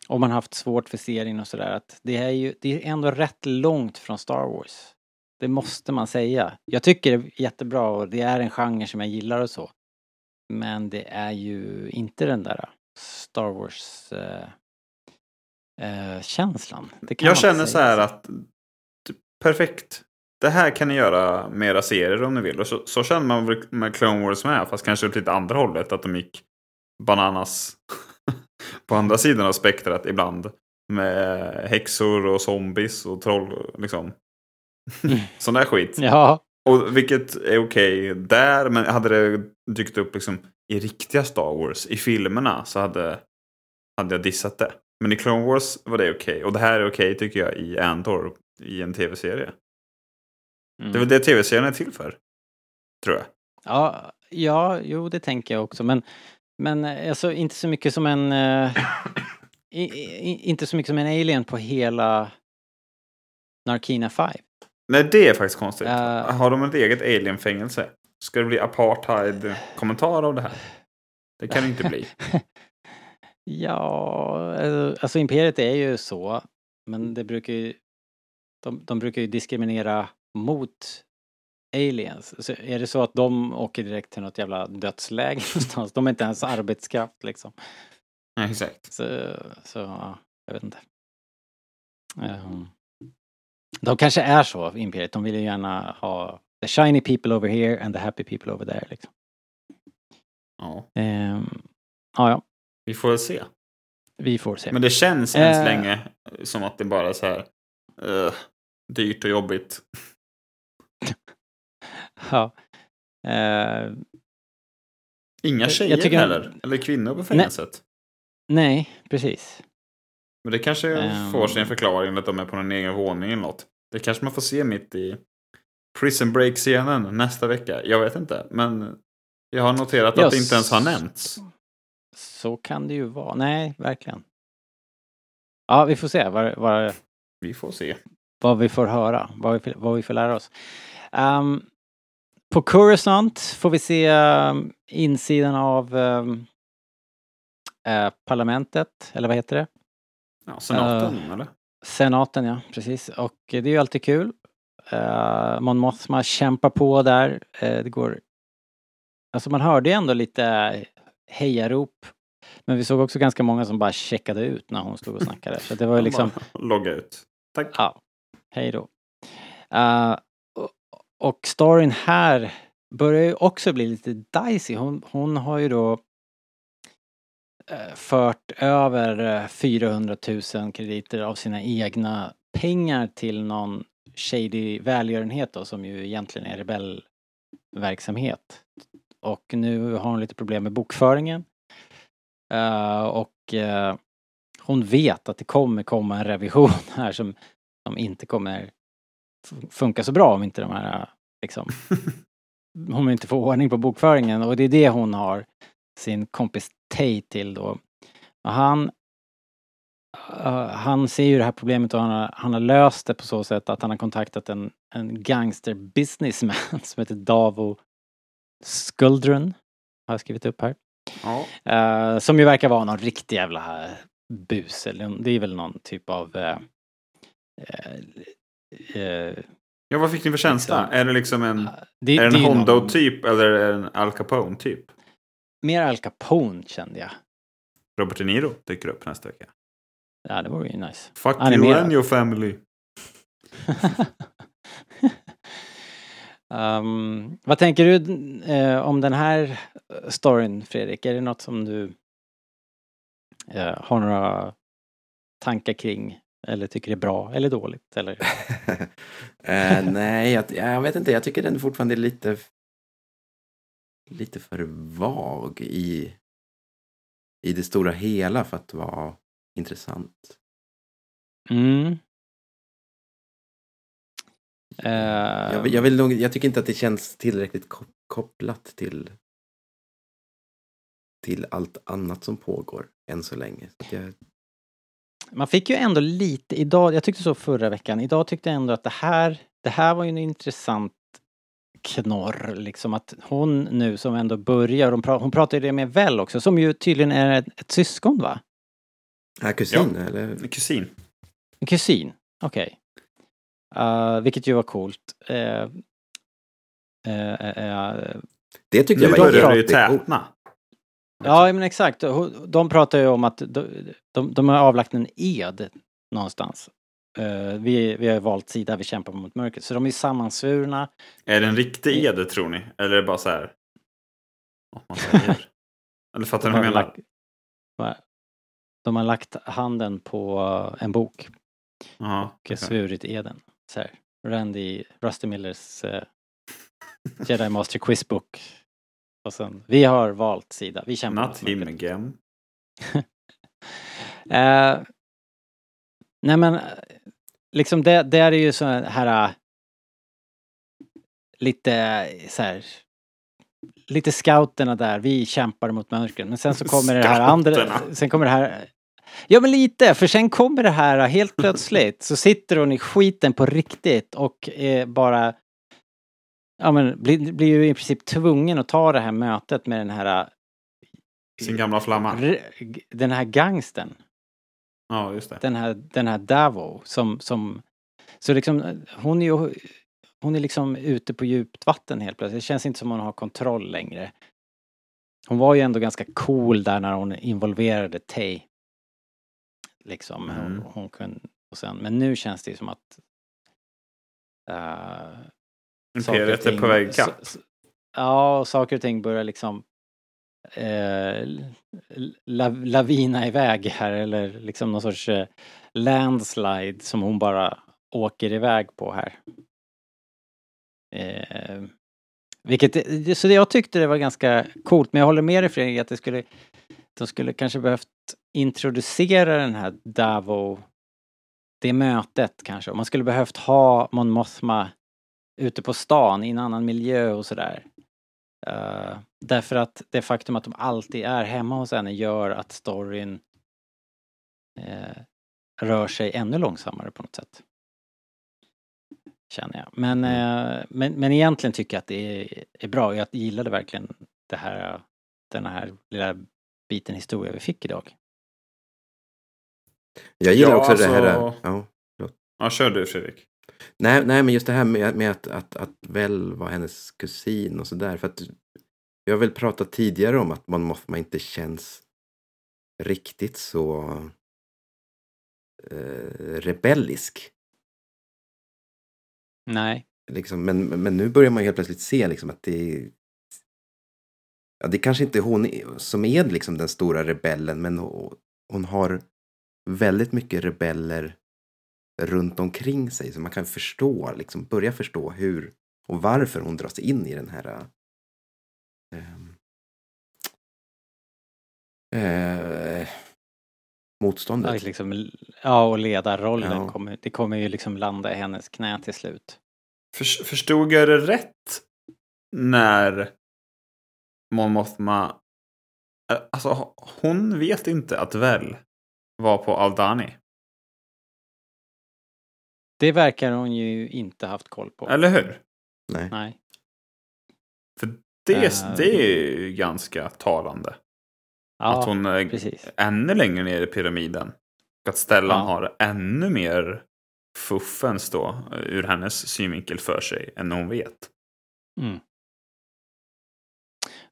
om man haft svårt för serien och sådär, att det är ju, det är ändå rätt långt från Star Wars. Det måste man säga. Jag tycker det är jättebra och det är en genre som jag gillar och så. Men det är ju inte den där Star Wars eh, eh, känslan. Jag känner så här att typ, perfekt. Det här kan ni göra mera serier om ni vill. Och så, så känner man väl med Clone Wars med. Fast kanske åt lite andra hållet. Att de gick bananas [laughs] på andra sidan av spektrat ibland. Med häxor och zombies och troll. Liksom. [laughs] Sån där skit. Ja, Och vilket är okej där. Men hade det dykt upp liksom i riktiga Star Wars. I filmerna så hade, hade jag dissat det. Men i Clone Wars var det okej. Och det här är okej tycker jag i Andor. I en tv-serie. Mm. Det är väl det tv-serien är till för. Tror jag. Ja, ja, jo det tänker jag också men men eh, alltså inte så mycket som en eh, i, i, inte så mycket som en alien på hela Narkina 5. Nej, det är faktiskt konstigt. Ja. Har de ett eget alien-fängelse? Ska det bli apartheid-kommentar av det här? Det kan det inte bli. [laughs] Ja, eh, alltså Imperiet är ju så men det brukar ju de, de brukar ju diskriminera mot aliens. Så är det så att de åker direkt till något jävla dödsläge [laughs] någonstans? De är inte ens arbetskraft liksom. Nej, exakt. Så, så ja, jag vet inte. Ehm, de kanske är så, Imperiet. De vill ju gärna ha the shiny people over here and the happy people over there. Liksom. Ja, Ehm, ja, ja, vi får se. vi får se. Men det känns än så Eh. länge som att det bara är så här eh, dyrt och jobbigt. Ja. Ehm, Inga Jag- tjejer jag tycker- heller. Eller kvinnor på fängelset. nej, precis. Men det kanske Ehm. får sin förklaring att de är på en egen våning eller något. Det kanske man får se mitt i Prison Break-scenen nästa vecka. Jag vet inte. Men jag har noterat Ja, att det inte ens har nämnts. Så kan det ju vara. Nej, verkligen. Ja, vi får se vad, vad, Vi får se. vad vi får höra, vad vi, vad vi får lära oss. Ehm, på Coruscant får vi se ehm, insidan av eh, parlamentet, eller vad heter det? Ja, senaten, Eh. eller? Senaten, ja, precis. Och det är ju alltid kul. Uh, Mon Mothma kämpar på där. Eh, det går... Alltså man hörde ju ändå lite hejarop. Men vi såg också ganska många som bara checkade ut när hon stod och snackade. Så det var ju [laughs] liksom... Logga ut. Tack. Ja, hej då. Eh, och, storyn här börjar ju också bli lite dicey. Hon, hon har ju då eh, fört över eh, 400 000 krediter av sina egna pengar till någon shady välgörenhet då som ju egentligen är rebellverksamhet. Och nu har hon lite problem med bokföringen. Uh, och uh, hon vet att det kommer komma en revision här som, som inte kommer f- funka så bra om inte de här liksom [laughs] hon inte får ordning på bokföringen och det är det hon har sin kompis Tay till då. Och han eh, han ser ju det här problemet och han har, han har löst det på så sätt att han har kontaktat en, en gangster businessman [laughs] som heter Davo Skuldrun. Har jag skrivit upp här. Ja. Eh, som ju verkar vara någon riktig jävla bus eller det är väl någon typ av eh, eh, eh, ja, vad fick ni för känsla? Liksom. Är det liksom en, det, är det en är någon- Hondo-typ eller är det en Al Capone-typ? Mer Al Capone kände jag. Robert De Niro dyker upp nästa vecka. Ja, det vore ju nice. Fuck you Animerad. and your family. [laughs] um, vad tänker du eh, om den här storyn, Fredrik? Är det något som du eh, har några tankar kring? Eller tycker är bra eller dåligt? Eller? [laughs] Eh, nej, jag, jag vet inte. Jag tycker den fortfarande är lite lite för vag i, i det stora hela för att vara intressant. Mm. Eh, Jag, vill- jag, vill nog, jag tycker inte att det känns tillräckligt kop- kopplat till till allt annat som pågår än så länge. Så jag, Man fick ju ändå lite idag, jag tyckte så förra veckan, idag tyckte jag ändå att det här, det här var ju en intressant knorr liksom att hon nu som ändå börjar, hon, pra, hon pratar ju det med Väl också, som ju tydligen är ett, ett syskon va? är kusin Ja. eller? Kusin. En kusin, okej. Uh, vilket ju var coolt. Uh, uh, uh, Det tyckte Nu jag var börjar det ju jättegod. Ja, men exakt. De pratar ju om att de, de, de har avlagt en ed någonstans. Eh, vi, vi har ju valt sida, vi kämpar mot mörkret. Så de är sammansvurna. Är det en riktig ed tror ni? Eller är det bara så här? Vad man [laughs] säger? Eller fattar ni vad jag menar? lagt-? De har lagt handen på en bok Ja, och okej. svurit eden. Så här. Randy, Rusty Millers uh, Jedi Master Quizbook. Och sen, vi har valt sida, vi kämpar Not him again. [laughs] Eh, nej men, liksom det, det är ju så här eh, lite så här lite scouterna där, vi kämpar mot mörkret. Men sen så kommer det här andra, sen kommer det här Ja men lite, för sen kommer det här eh, helt plötsligt så sitter hon i skiten på riktigt och bara Ja men blir, blir ju i princip tvungen att ta det här mötet med den här eh, Sin gamla flamma. den här gangsten Ja, just det. den här, den här Davo som, som så liksom hon är ju hon är liksom ute på djupt vatten helt plötsligt. Det känns inte som hon har kontroll längre. Hon var ju ändå ganska cool där när hon involverade Tay. Liksom. Mm. Hon, hon kunde, och sen, men nu känns det ju som att uh, Imperiet är på väg ikapp. Ja, saker och ting börjar liksom eh, la, lavina iväg här eller liksom någon sorts eh, landslide som hon bara åker iväg på här. Eh, vilket, det- så det jag tyckte det var ganska coolt men jag håller med dig Fredrik att det skulle de skulle kanske behövt introducera den här Davo det mötet kanske. Och man skulle behövt ha Mon Mothma ute på stan i en annan miljö och sådär. Uh, därför att det faktum att de alltid är hemma hos henne gör att storyn eh, rör sig ännu långsammare på något sätt. Känner jag. Men, eh, men, men egentligen tycker jag att det är, är bra. Jag gillade verkligen det här, den här lilla biten historia vi fick idag. Jag gillar Ja, också det här... alltså- Ja. Ja, kör du Fredrik. Nej, nej, men just det här med, med att, att, att Vel var hennes kusin och sådär. För att vi har väl pratat tidigare om att Mon Mothma inte känns riktigt så eh, rebellisk. Nej. Liksom, men, men nu börjar man helt plötsligt se liksom att det ja, det kanske inte är hon som är liksom den stora rebellen, men hon, hon har väldigt mycket rebeller runt omkring sig så man kan förstå, liksom börja förstå hur och varför hon dras in i den här eh, eh, motståndet. Ja, liksom, ja, och ledarrollen Ja. kommer, det kommer ju liksom landa i hennes knä till slut. För, förstod jag det rätt när Mon Mothma... eh, Alltså, hon vet inte att Vel var på Aldani. Det verkar hon ju inte haft koll på. Eller hur? Nej. Nej. För det, Eh, det är ju ganska talande. Ja, att hon är precis. ännu längre ner i pyramiden. Och att Stellan Ja. har ännu mer fuffens då, eh, ur hennes synvinkel för sig, än hon vet. Mm.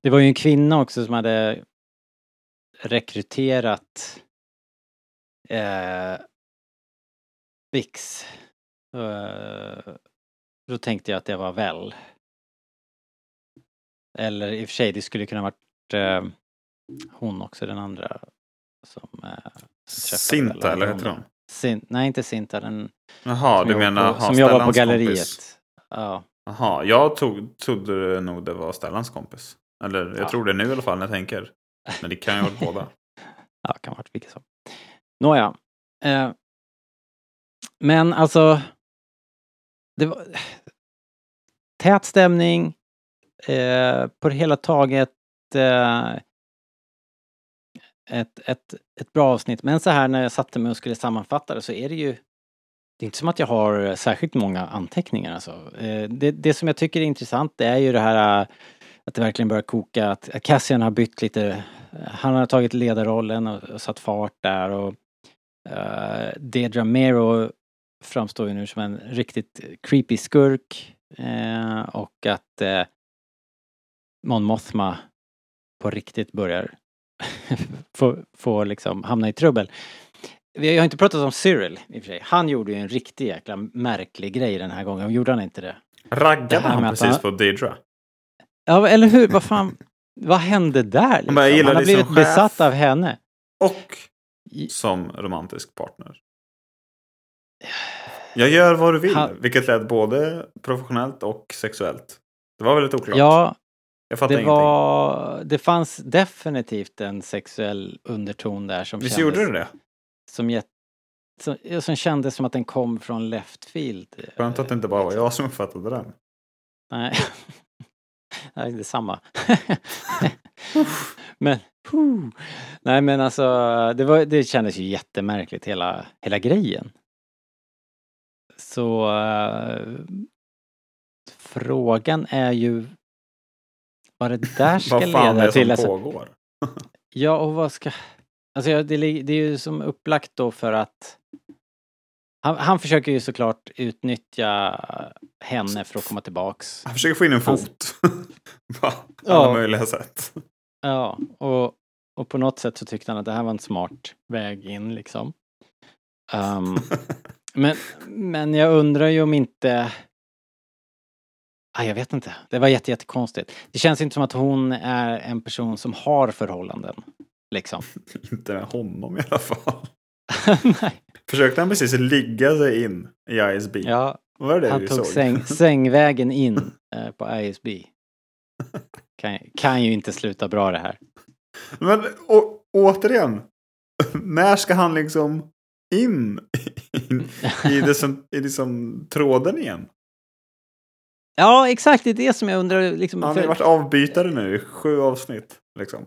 Det var ju en kvinna också som hade rekryterat eh, Vix. Eh, då tänkte jag att det var väl. Eller i och för sig, det skulle kunna varit eh, hon också, den andra. Som eh, Sinta, eller heter hon? Sin, nej, inte Sinta, den Jaha, du menar på, ha som jobbar på galleriet. kompis? Ja. Jaha, jag tog, trodde nog det var Stellans kompis. Eller jag Ja. tror det nu i alla fall när jag tänker. Men det kan ju vara båda. [laughs] Ja, kan vara vilket som. Nåja. Eh, men alltså. Det var tät stämning. Eh, på det hela taget. Eh, ett, ett, ett bra avsnitt. Men så här när jag satte mig och skulle sammanfatta det så är det ju det är inte som att jag har särskilt många anteckningar alltså. Eh, det, det som jag tycker är intressant det är ju det här eh, att det verkligen börjar koka, att att Cassian har bytt lite, han har tagit ledarrollen och, och satt fart där och eh, uh, Dedra Mero framstår ju nu som en riktigt creepy skurk eh, och att uh, Mon Mothma på riktigt börjar [laughs] få, få liksom hamna i trubbel. Vi har inte pratat om Cyril i och för sig. Han gjorde ju en riktig jäkla märklig grej den här gången. Gjorde han inte det? Det Raggade här han precis han- på Deidra? Ja, eller hur? Vad fan? Vad hände där? Liksom? Han har dig som blivit besatt av henne. Och som romantisk partner. Jag gör vad du vill, Han- vilket lät både professionellt och sexuellt. Det var väldigt oklart. Ja, jag fattar det ingenting. var... Det fanns definitivt en sexuell underton där som Visst kändes... gjorde det det? Som, get, som, som kändes som att den kom från left field. Skönt att det inte bara var jag som uppfattade den. Nej. [laughs] Nej, det är samma. [laughs] men, puh. nej men alltså, det, var, det kändes ju jättemärkligt hela, hela grejen. Så eh, frågan är ju vad det där [laughs] ska Vad fan är leda det till. som Alltså, pågår? [laughs] ja, och vad ska... Alltså det, det är ju som upplagt då för att han, han försöker ju såklart utnyttja henne för att komma tillbaks. Han försöker få in en fot. [laughs] På alla Ja. möjliga sätt. Ja, och, och på något sätt så tyckte han att det här var en smart väg in liksom. Ehm, men, men jag undrar ju om inte... Ah, jag vet inte. Det var jätte, jättekonstigt. Det känns inte som att hon är en person som har förhållanden. Liksom. [laughs] Inte med honom i alla fall. [laughs] Nej. Försökte han precis ligga sig in i ISB? Ja, var det han tog säng, [laughs] sängvägen in eh, på ISB. Kan, kan ju inte sluta bra det här. Men å, återigen. När ska han liksom in, in i, det som, i det som tråden igen? Ja, exakt. Det är det som jag undrar. Liksom, Han har för- varit avbytare nu i sju avsnitt. Liksom.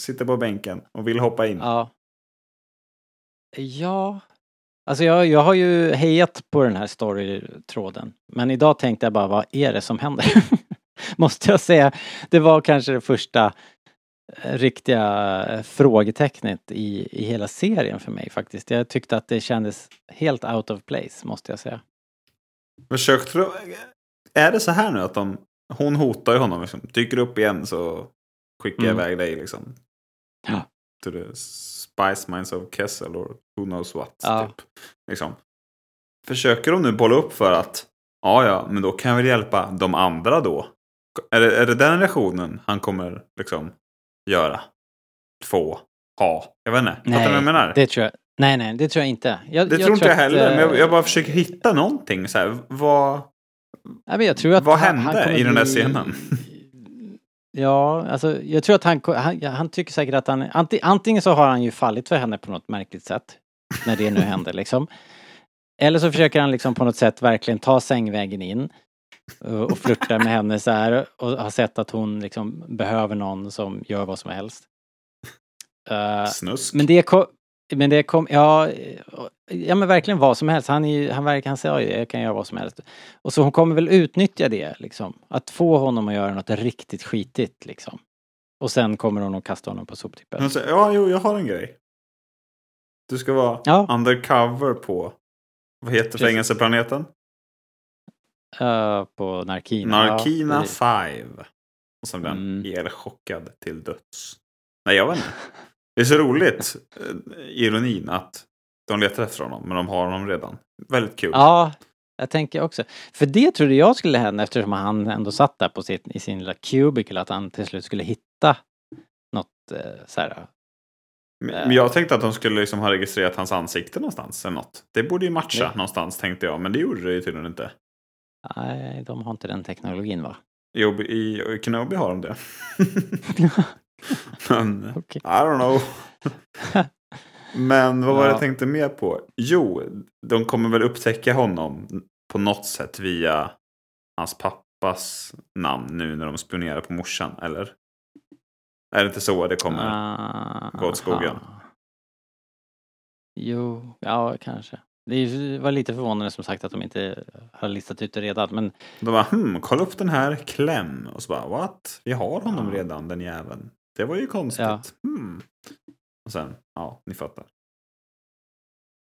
Sitter på bänken och vill hoppa in. Ja. Ja. Alltså jag, jag har ju hejat på den här storytråden. Men idag tänkte jag bara, vad är det som händer? [laughs] Måste jag säga. Det var kanske det första riktiga eh, frågetecknet i, i hela serien för mig faktiskt. Jag tyckte att det kändes helt out of place, måste jag säga. Försökte du... Är det så här nu att de... Hon hotar ju honom liksom. Dyker upp igen så skickar jag Mm. iväg dig liksom. Ja. To the spice mines of Kessel or who knows what. Ja. Typ. Liksom. Försöker de nu bolla upp för att ja, ja, men då kan jag väl hjälpa de andra då. Är det, är det den reaktionen han kommer liksom göra? Få? Ha? Jag vet inte. Fattar du vad jag menar? det tror jag. Nej, nej, det tror jag inte. Jag, Det tror inte jag att, heller, men jag, eh, jag bara försöker hitta någonting. Så här, vad, nej, men jag tror att vad han- hände han i den där bli- scenen? [laughs] Ja, alltså jag tror att han, han, han tycker säkert att han, anti, antingen så har han ju fallit för henne på något märkligt sätt. När det nu händer liksom. Eller så försöker han liksom på något sätt verkligen ta sängvägen in. Och och flirta med henne så här och har sett att hon liksom behöver någon som gör vad som helst. Eh, Snusk? men det kom, men det kom, ja, eh, ja men verkligen vad som helst. Han, är, han verkar, han säger ju, jag kan göra vad som helst. Och så hon kommer väl utnyttja det liksom. Att få honom att göra något riktigt skitigt liksom. Och sen kommer hon att kasta honom på soptippen. Han säger, ja, jo, jag har en grej. Du ska vara Ja. undercover på, vad heter Precis. fängelseplaneten? Eh, på Narkina. Narkina Ja, precis. 5. Och sen blir han Mm. elchockad till döds. Nej, jag vet inte. Det är så roligt, eh, ironin, att de letar efter honom, men de har honom redan. Väldigt kul. ja, jag tänker också. För det trodde jag skulle hända eftersom han ändå satt där på sitt, i sin lilla cubicle. Att han till slut skulle hitta något eh, så här. Men men jag tänkte att de skulle liksom ha registrerat hans ansikte någonstans. Eller något. Det borde ju matcha Nej. någonstans tänkte jag, men det gjorde det ju tydligen inte. Nej, de har inte den teknologin va? Jo, i, i Kenobi har de det. [laughs] men, Okej. I don't know. [laughs] Men vad var det Ja. jag tänkte mer på? Jo, de kommer väl upptäcka honom på något sätt via hans pappas namn nu när de spionerar på morsan, eller? Är det inte så det kommer Ah, gå åt skogen? aha. Jo, ja kanske. Det var lite förvånande som sagt att de inte har listat ut det redan men De bara, hmm, kolla upp den här Clem. Och så bara, what? Vi har honom Ja. redan, den jäveln. Det var ju konstigt. Ja. Hmm. Och sen, ja, ni fattar.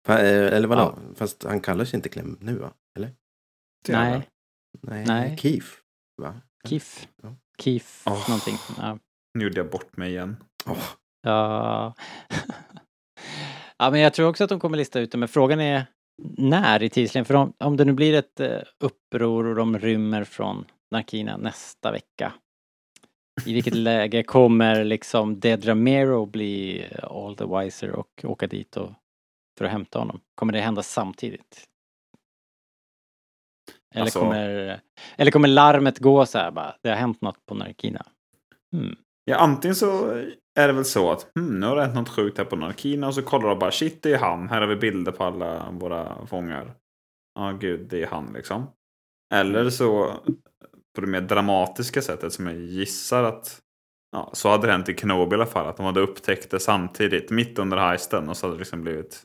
Fa- eh, Eller vadå? Ja. Fast han kallar sig inte Clem nu va? Eller? Nej. Nej, Nej. Keith. Va? Kif. Ja. Kif Åh. någonting. Ja. Nu gjorde jag bort mig igen. Åh, ja. [laughs] ja men jag tror också att de kommer lista ut det men frågan är när i tidslinjen för om, om det nu blir ett eh, uppror och de rymmer från Narkina nästa vecka. I vilket [laughs] läge kommer liksom Dedra Mero bli all the wiser och åka dit och, för att hämta honom? Kommer det hända samtidigt? Eller, Alltså- kommer, eller kommer larmet gå så här bara, det har hänt något på Narkina? Hmm. Ja, antingen så är det väl så att hmm, nu har det hänt något sjukt här på Narkina och så kollar de bara shit det är han. Här har vi bilder på alla våra fångar. Ja gud det är han liksom. Eller så på det mer dramatiska sättet som jag gissar att ja, så hade det hänt i Kenobi i alla fall. Att de hade upptäckt det samtidigt mitt under heisten och så hade det liksom blivit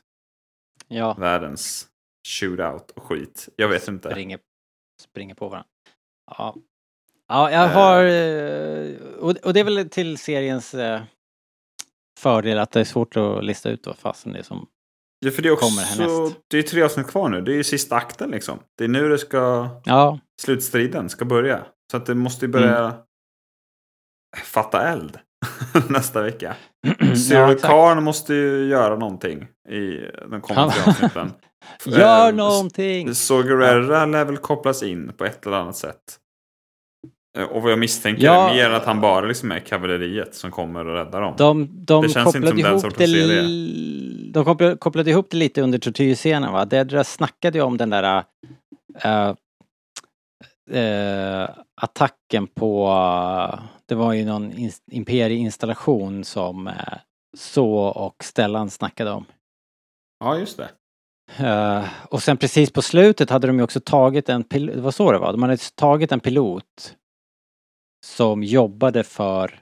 Ja, världens shootout och skit. Jag vet inte. springer, springer på varandra. Ja. Ja, jag har... eh, Och, och det är väl till seriens eh, fördel att det är svårt att lista ut vad fasen det är som... Ja, för det är kommer också, härnäst. det är tre avsnitt kvar nu. Det är ju sista akten liksom. Det är nu det ska Ja, slutstriden ska börja. Så att det måste ju börja Mm. fatta eld [laughs] nästa vecka. [clears throat] ja Cyril exakt. Karn måste ju göra någonting i de kommande avsnitten. [laughs] Gör någonting! Så Guerrera lär väl kopplas in på ett eller annat sätt. Eh, Och vad jag misstänker Ja. är mer att han bara liksom är kavalleriet som kommer och räddar dem. De, de Det känns inte kopplade som den ihop sortens det... serie. De kopplade, kopplade ihop det lite under tortyrscenen va? Dedra snackade ju om den där äh, äh, attacken på... Det var ju någon ins- imperieinstallation som äh, Så och Stellan snackade om. Ja, just det. Eh, och sen precis på slutet hade de ju också tagit en pilot, det var så det var, de hade tagit en pilot som jobbade för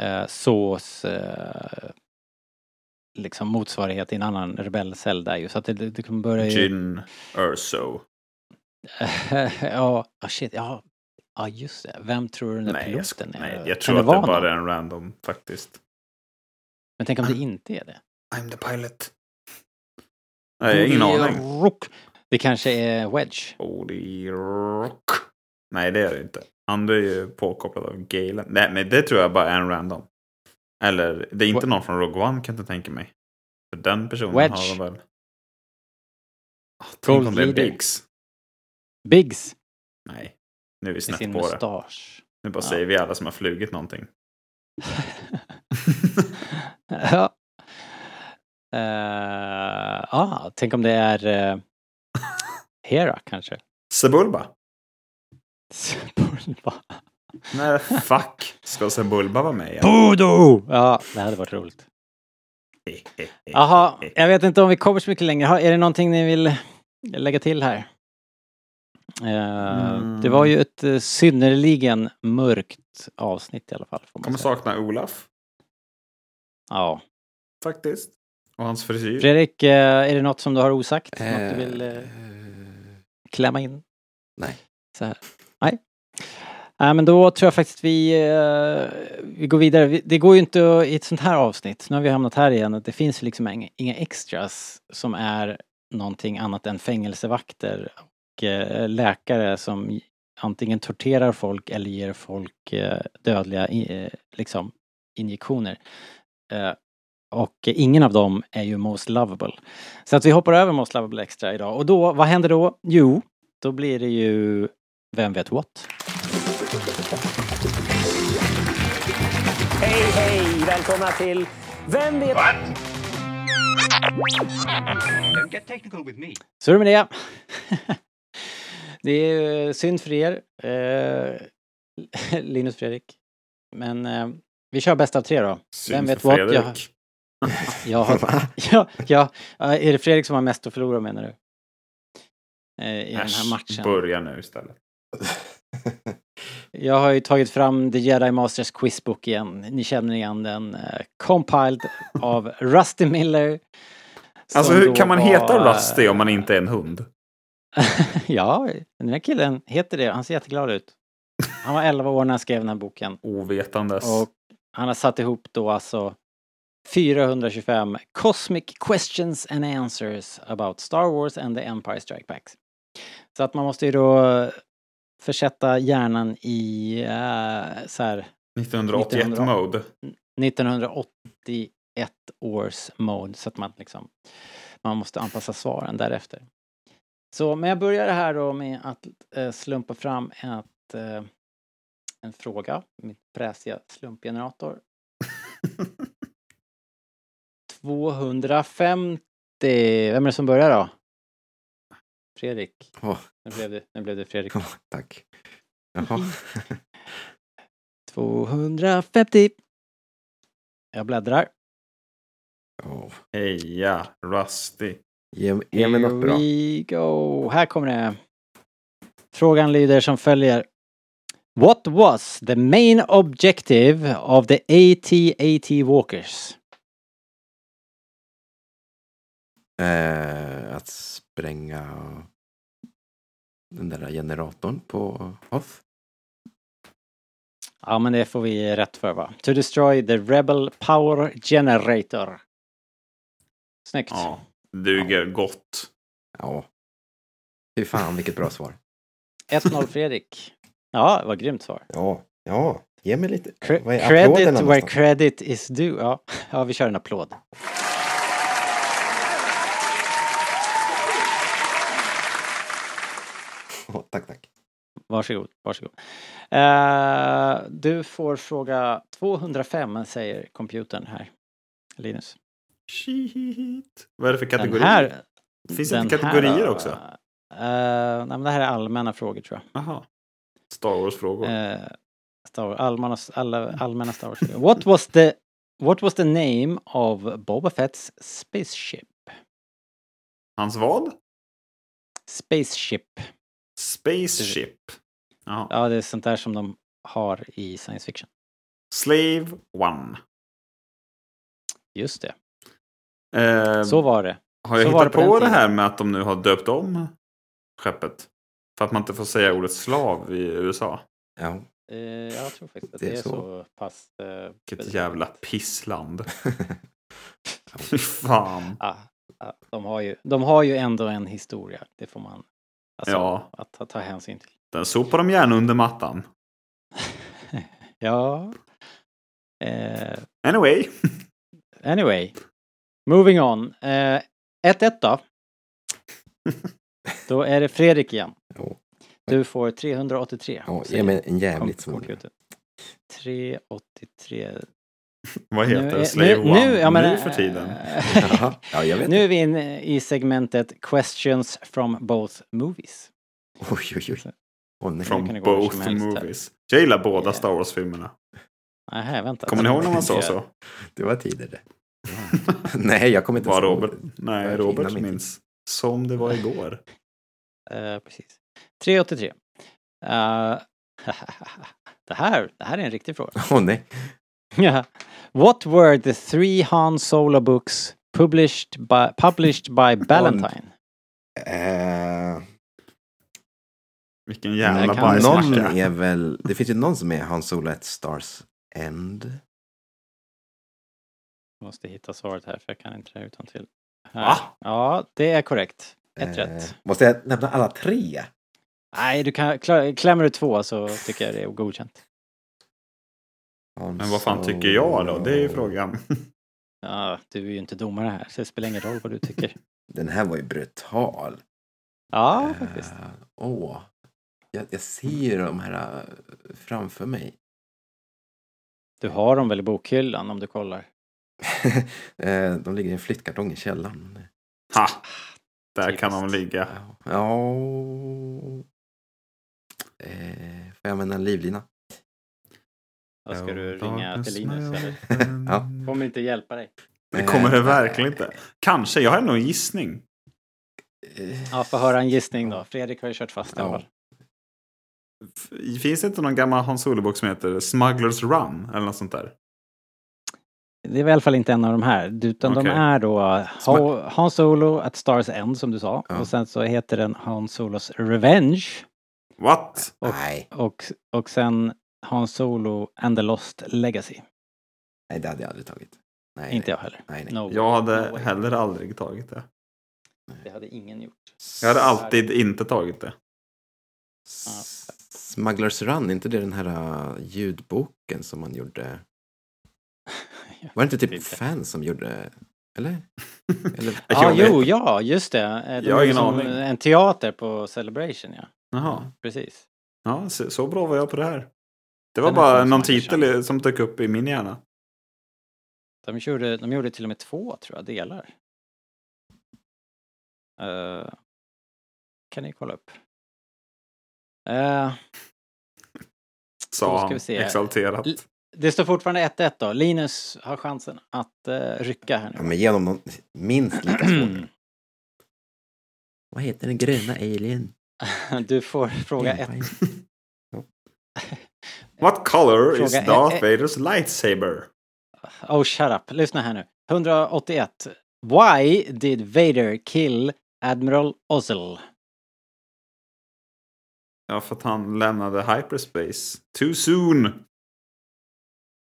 uh, SÅs uh, liksom motsvarighet i en annan rebellcell där ju så att det, det, det kommer börja ju... Jin Urso. [laughs] ja, ah, shit, ja. Ja just det, vem tror du den där Nej, jag, piloten är? nej, Kan jag tror att det bara är en random faktiskt. Men tänk om det inte är det? I'm the pilot. Nej, jag har ingen aning. Rook. Det kanske är Wedge. Cody Rock. Nej, det är det inte. Han är ju påkopplad av Galen. Nej, men det tror jag bara är en random. Eller, det är inte What? någon från Rogue One kan jag inte tänka mig. För den personen Wedge. har de väl... Ah, Tänk om det är. Biggs. Biggs. Nej. Nu är vi snett på det. Nu bara Ja. säger vi alla som har flugit någonting. [laughs] [laughs] ja. Eh, ah, tänk om det är uh, Hera kanske? Sebulba? Sebulba. Nej, fuck. Ska Sebulba vara med igen? Voodoo! Ja, det hade varit roligt. Jaha, jag vet inte om vi kommer så mycket längre. Är det någonting ni vill lägga till här? Eh, Mm. Det var ju ett eh, synnerligen mörkt avsnitt i alla fall. Får man Kommer säga. sakna Olaf, Ja. faktiskt. Och hans frisyr. Fredrik, eh, är det något som du har osagt? något du vill klämma in? nej. Så här. Nej. Nej, men då tror jag faktiskt vi, eh, vi går vidare. Det går ju inte i ett sånt här avsnitt, nu har vi hamnat här igen, att det finns liksom inga, extras som är någonting annat än fängelsevakter och eh, läkare som antingen torterar folk eller ger folk eh, dödliga liksom, injektioner. Och ingen av dem är ju Most Lovable. Så att vi hoppar över Most Lovable Extra idag. Och då, vad händer då? Jo, då blir det ju vem vet what? Hej, hej! Välkomna till Vem vet... Don't get technical with me. Så är det med det. [laughs] det är eh, synd för er, eh, [laughs] Linus Fredrik. Men eh, vi kör bäst av tre då. Synd Vem vet för what? Jag, Fredrik. [laughs] jag har, ja, ja, är det Fredrik som har mest att förlora menar du? Eh, I den Äsch, här matchen. Börja nu istället. Jag har ju tagit fram The Jedi Masters Quizbook igen. Ni känner igen den. eh, compiled av [laughs] Rusty Miller. Alltså hur kan man var- heta Rusty om man inte är en hund? [laughs] ja, den här killen heter det. Han ser jätteglad ut. Han var 11 år när han skrev den här boken. Ovetandes. Och han har satt ihop då alltså 425 Cosmic Questions and Answers about Star Wars and the Empire Strike Backs. Så att man måste ju då försätta hjärnan i uh, så här 1981 1900. mode. 1981 års mode så att man liksom man måste anpassa svaren därefter. Så men jag börjar här då med att eh, slumpa fram ett, eh, en fråga, min fräsiga slumpgenerator. [laughs] 250. Vem är det som börjar då? Fredrik. Åh. Nu blev det, nu blev det Fredrik. Åh, tack. Jaha. 250. [laughs] Jag bläddrar. Åh. Heja Rusty. Ge, ge mig något bra. Here we go. Här kommer det. Frågan lyder som följer. What was the main objective of the AT-AT Walkers? Eh, att spränga den där generatorn på Hoth. Ja, men det får vi rätt för va? To destroy the Rebel Power Generator. Snyggt. Ja, duger gott. Ja. Fy fan vilket bra svar. 1-0 [laughs] Fredrik. Ja, vad grymt svar. Ja, ja. Ge mig lite. Cre- Vad är credit where credit is due. Ja. [laughs] ja, vi kör en applåd. Tack, tack. Varsågod, varsågod. Uh, du får fråga 205 säger computern här. Linus. Shit. Vad är det för Den kategori? här... Finns det den inte kategorier här, också? eh, nej men det här är allmänna frågor tror jag. Jaha. Star Wars-frågor. Uh, Star Wars, allmänna, alla, allmänna Star Wars frågor. What was the What was the name of Boba Fett's spaceship? Hans vad? Spaceship. Spaceship. Ja. Ja, det är sånt där som de har i science fiction. Slave One. Just det. Eh, Så var det. har jag så hittat på på det tiden. här med att de nu har döpt om skeppet? För att man inte får säga ordet slav i USA. Ja. Eh, jag tror faktiskt att Det det är är så. så pass... eh, Vilket jävla pissland. [laughs] Fy fan. Ja, ja, de, har ju, de har ju ändå en historia. Det får man alltså, Ja. att ta, ta hänsyn till. Den sopar de gärna under mattan. [laughs] Ja. Eh, Anyway. [laughs] anyway. Moving on. Eh, 1-1 då. [laughs] Då är det Fredrik igen. Du får 383. Ja, ge mig en jävligt svår. computer. 383. [laughs] Vad Nu heter är- det? Slave nu- One? nu- ja, men, nu för tiden. [laughs] Ja, jag vet Nu är vi inne i segmentet Questions from both movies. Oj, oj, oj. Nej. From both movies. Jag gillar båda Ja. Star Wars-filmerna. Nej, vänta. Kommer ni ihåg när man sa så? [laughs] Det var det. nej, jag kommer inte Var ihåg. Robert? Nej, Robert minns. Som det var igår. Eh, precis. 383. Eh, det, här, det här är en riktig fråga. Åh nej. Ja. What were the three Han Solo books published by, published by Ballantine? Eh, Vilken jävla någon bajsmacka. är väl... Det finns ju någon som är Han Solo at Stars End. Måste hitta svaret här för jag kan inte det här utan till. Va? Ja, det är korrekt. Ett Eh, rätt. Måste jag nämna alla tre? Nej, du kan, klämmer du två så tycker jag det är godkänt. Men vad fan tycker jag då? Det är ju frågan. [laughs] Ja, du är ju inte domare här så det spelar ingen roll vad du tycker. [laughs] Den här var ju brutal. Ja, Eh, faktiskt. Åh. Jag, jag ser de här eh, framför mig. Du har dem väl i bokhyllan om du kollar? [laughs] Eh, de ligger i en flyttkartong i källaren. Ha! Där Typiskt. kan de ligga. Ja. Eh, får jag använda en livlina? Då ska du ringa till Linus eller? [laughs] Ja. Kommer inte hjälpa dig. Det kommer det verkligen inte. Kanske, jag har nog en gissning. Ja, få höra en gissning då. Fredrik har ju kört fast i alla Ja. fall. Finns det inte någon gammal Hans Solo-bok som heter Smugglers Run? Eller något sånt där? Det är i alla fall inte en av de här. Utan de Okej. är då Ha- Han Solo at Stars End som du sa. Ja. Och sen så heter den Han Solos Revenge. What? Och, Nej, och, och sen Han Solo and the Lost Legacy. nej, det hade jag aldrig tagit. Nej, Inte nej. jag heller. Nej, nej. No, Jag hade no heller aldrig tagit det. Det hade ingen gjort. Jag hade alltid inte tagit det. S- Smugglers Run, är inte det den här uh, ljudboken som man gjorde? [laughs] Var det inte typ Inte. fans som gjorde? Eller? [laughs] Eller? Ja, Jag jo, ja, just det. Eh, De Jag har ingen aning. En teater på Celebration, ja. Jaha. Precis. Ja, så, så bra var jag på det här. Det var bara någon titel känd. som dök upp i min hjärna. De gjorde, de gjorde till och med två, tror jag, delar. Uh, kan ni kolla upp? Uh, Sa han exalterat. L det står fortfarande 1-1 då. Linus har chansen att uh, rycka här nu. Ja, men genom någon minst lika svår. [clears throat] Vad heter den gröna alien? du får fråga 1. [laughs] What color is Fråga Darth ett- Vaders lightsaber? Oh, shut up. Lyssna här nu. 181. Why did Vader kill Admiral Ozzel? Ja, för att han lämnade hyperspace too soon.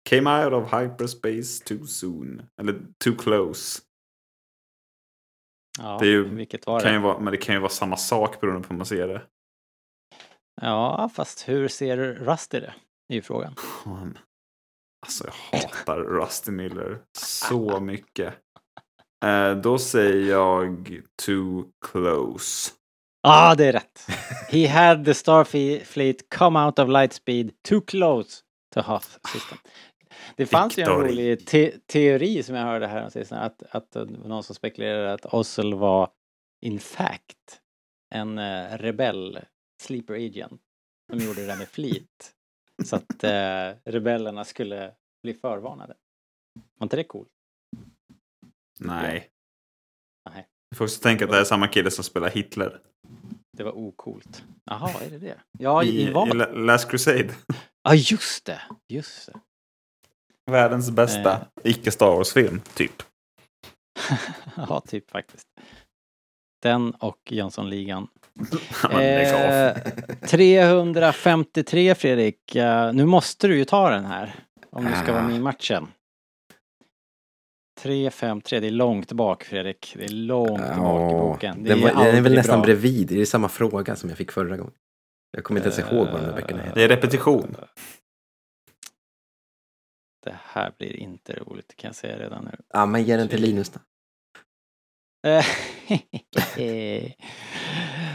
Came out of hyperspace too soon. Eller too close. Ja, Det är ju- vilket var Kan ju det? vara, men det kan ju vara samma sak beroende på hur man ser det. Ja, fast hur ser Rusty det? Är ju frågan. Alltså jag hatar Rusty Miller så mycket. Eh, då säger jag too close. Ja, ah, det är rätt. He had the Starfleet come out of light speed too close to Hoth system. Det fanns ju en Victory. rolig te teori som jag hörde här sist, att, att någon som spekulerade att Ossel var in fact en uh, rebell sleeper agent som gjorde det där med flit. Så att eh, rebellerna skulle bli förvarnade. Var inte det coolt? Nej. Nej, Du får också tänka att det är samma kille som spelar Hitler. det var ocoolt. Jaha, är det det? Ja, i, I, vad? i La- Last Crusade. Ja, just det. Just det. Världens bästa Eh. icke-Star Wars-film, typ. [laughs] ja, typ faktiskt. Den och Jönssonligan. [laughs] Ja. Eh, 353 Fredrik. Eh, nu måste du ju ta den här. Om du ska vara med i matchen. 353, det är långt bak Fredrik. Det är långt bak i boken. Det den, var, den är väl nästan bra. bredvid. Det är samma fråga som jag fick förra gången. Jag kommer inte ens ihåg vad de här böckerna heter. Det är repetition. Det här blir inte roligt kan jag säga redan nu. Ja, men ge den till Linus då. Eh, [laughs]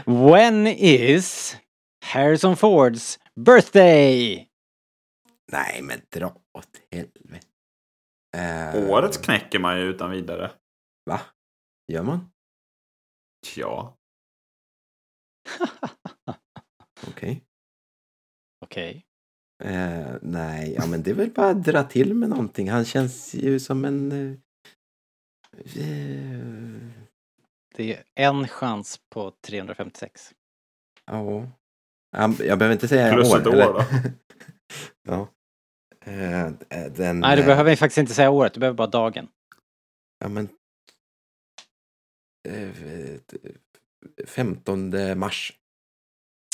When is Harrison Fords birthday! Nej, men dra åt helvete. Eh, Årets knäcker man ju utan vidare. Va? Gör man? Ja. [laughs] Okej. Okej. Eh, nej, ja men det är väl bara att dra till med någonting. Han känns ju som en... Eh, Det är en chans på 356. ja. Jag behöver inte säga Plus år. ett år eller? då. [laughs] ja. Eh, eh, den, Nej, du eh, behöver faktiskt inte säga året, du behöver bara dagen. Ja, men... Eh, 15 mars.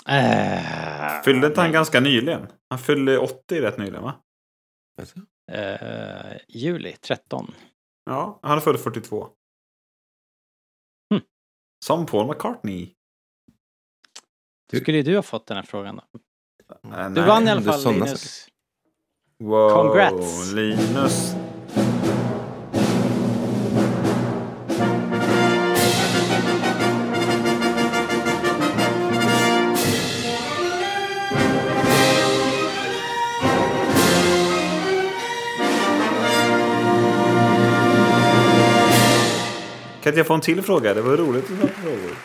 Äh, Fyllde inte han ganska nyligen? Han fyllde 80 rätt nyligen va? Eh, juli 13. Ja, han är född 42. Som Paul McCartney. Hur skulle du ha fått den här frågan då? Äh, Du nej. vann i alla fall Linus. Wow, Congrats. Linus. Kan inte jag få en till fråga? Det var roligt att på frågor.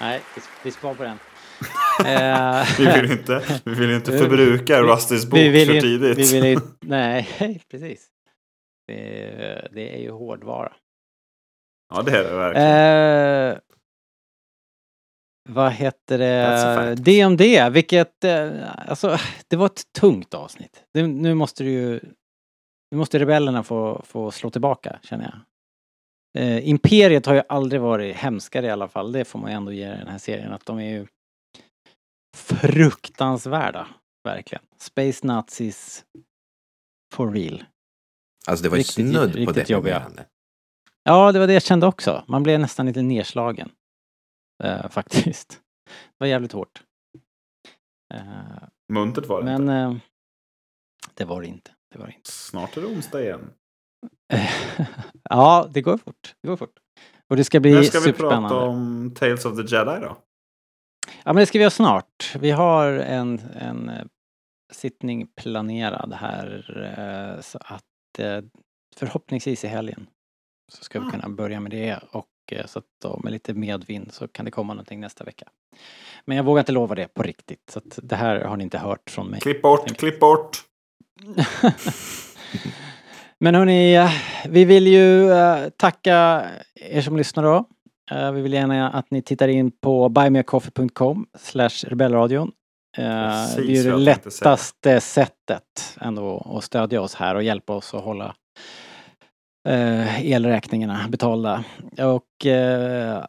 Nej, vi, sparar på den. [laughs] Eh, Vi vill ju inte, vi vill inte förbruka Rustys bok vi för tidigt. Vi vill ju, nej, [laughs] precis. Det, det är ju hårdvara. Ja, det är det verkligen. Eh, vad heter det? DMD, vilket, eh, alltså det var ett tungt avsnitt. Det, nu måste du ju, nu måste rebellerna få, få slå tillbaka känner jag. Eh, Imperiet har ju aldrig varit hemskare i alla fall, det får man ju ändå ge den här serien att de är ju fruktansvärda, verkligen. Space Nazis for real. Alltså det var ju Riktigt- snudd på riktigt jobbiga. deprimerande. Ja, det var det jag kände också. Man blev nästan lite nedslagen. Eh, [laughs] faktiskt. Det var jävligt hårt. Eh, Muntert var det men inte. eh, det var det inte. Det var det inte. Snart är det onsdag igen. [laughs] ja, det går fort. Det går fort. Och det ska bli När ska vi superspännande. prata om Tales of the Jedi då? Ja, men det ska vi göra snart. Vi har en, en eh, sittning planerad här eh, så att eh, förhoppningsvis i helgen så ska vi Ah. kunna börja med det och så att då med lite medvind så kan det komma någonting nästa vecka. Men jag vågar inte lova det på riktigt så att det här har ni inte hört från mig. Klipp bort, klipp bort. Men hörni, vi vill ju eh, tacka er som lyssnar då. Eh, Vi vill gärna att ni tittar in på buymeacoffee.com slash rebellradion. Eh, Precis Det är ju det lättaste sättet ändå att stödja oss här och hjälpa oss att hålla elräkningarna betalda. Och eh,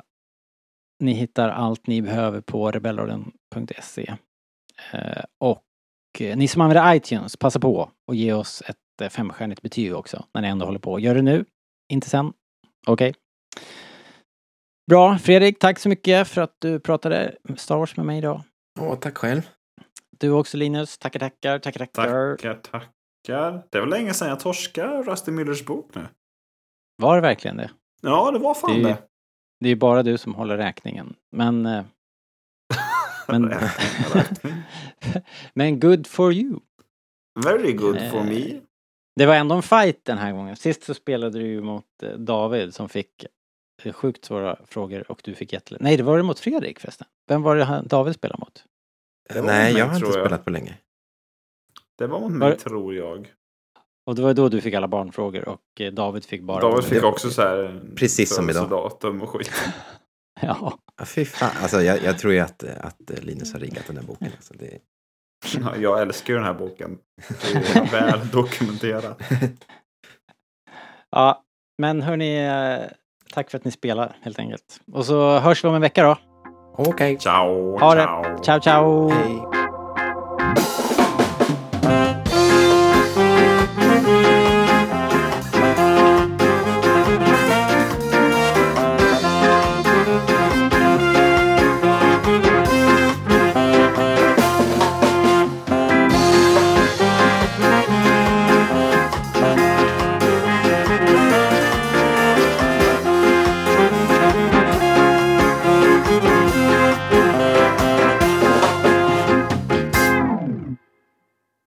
ni hittar allt ni behöver på rebellradion.se. Eh, och ni som använder iTunes, passa på och ge oss ett eh, femstjärnigt betyg också när ni ändå håller på. Gör det nu, inte sen. Okej. Bra, Fredrik, tack så mycket för att du pratade Star Wars med mig idag. Åh, tack själv. Du också Linus, tackar tackar, tackar tackar. Tackar, tackar. Det var länge sedan jag torskade Rusty Müllers bok nu. Var det verkligen det? Ja, det var fan Det är det. Det är ju bara du som håller räkningen. Men... men, [laughs] men good for you. Very good for Eh, me. Det var ändå en fight den här gången. Sist så spelade du ju mot eh, David som fick eh, sjukt svåra frågor och du fick jättelätt. Nej, det var det mot Fredrik förresten. Vem var det David spelade mot? Det var Nej, mig, jag har inte jag. spelat på länge. Det var mot Var- mig, tror jag. Och det var då du fick alla barnfrågor och David fick bara... David fick också så här Precis som idag. datum och skit. [laughs] [laughs] Ja. Ja, fy fan. Alltså, jag, jag tror ju att, att Linus har riggat den här boken. Alltså, det... Ja, Jag älskar ju den här boken. Det är väl [laughs] dokumenterat. ja, men hörni, eh, tack för att ni spelar helt enkelt. Och så hörs vi om en vecka då. Okej. Ciao, Ha det. ciao. Ciao, ciao! Hej.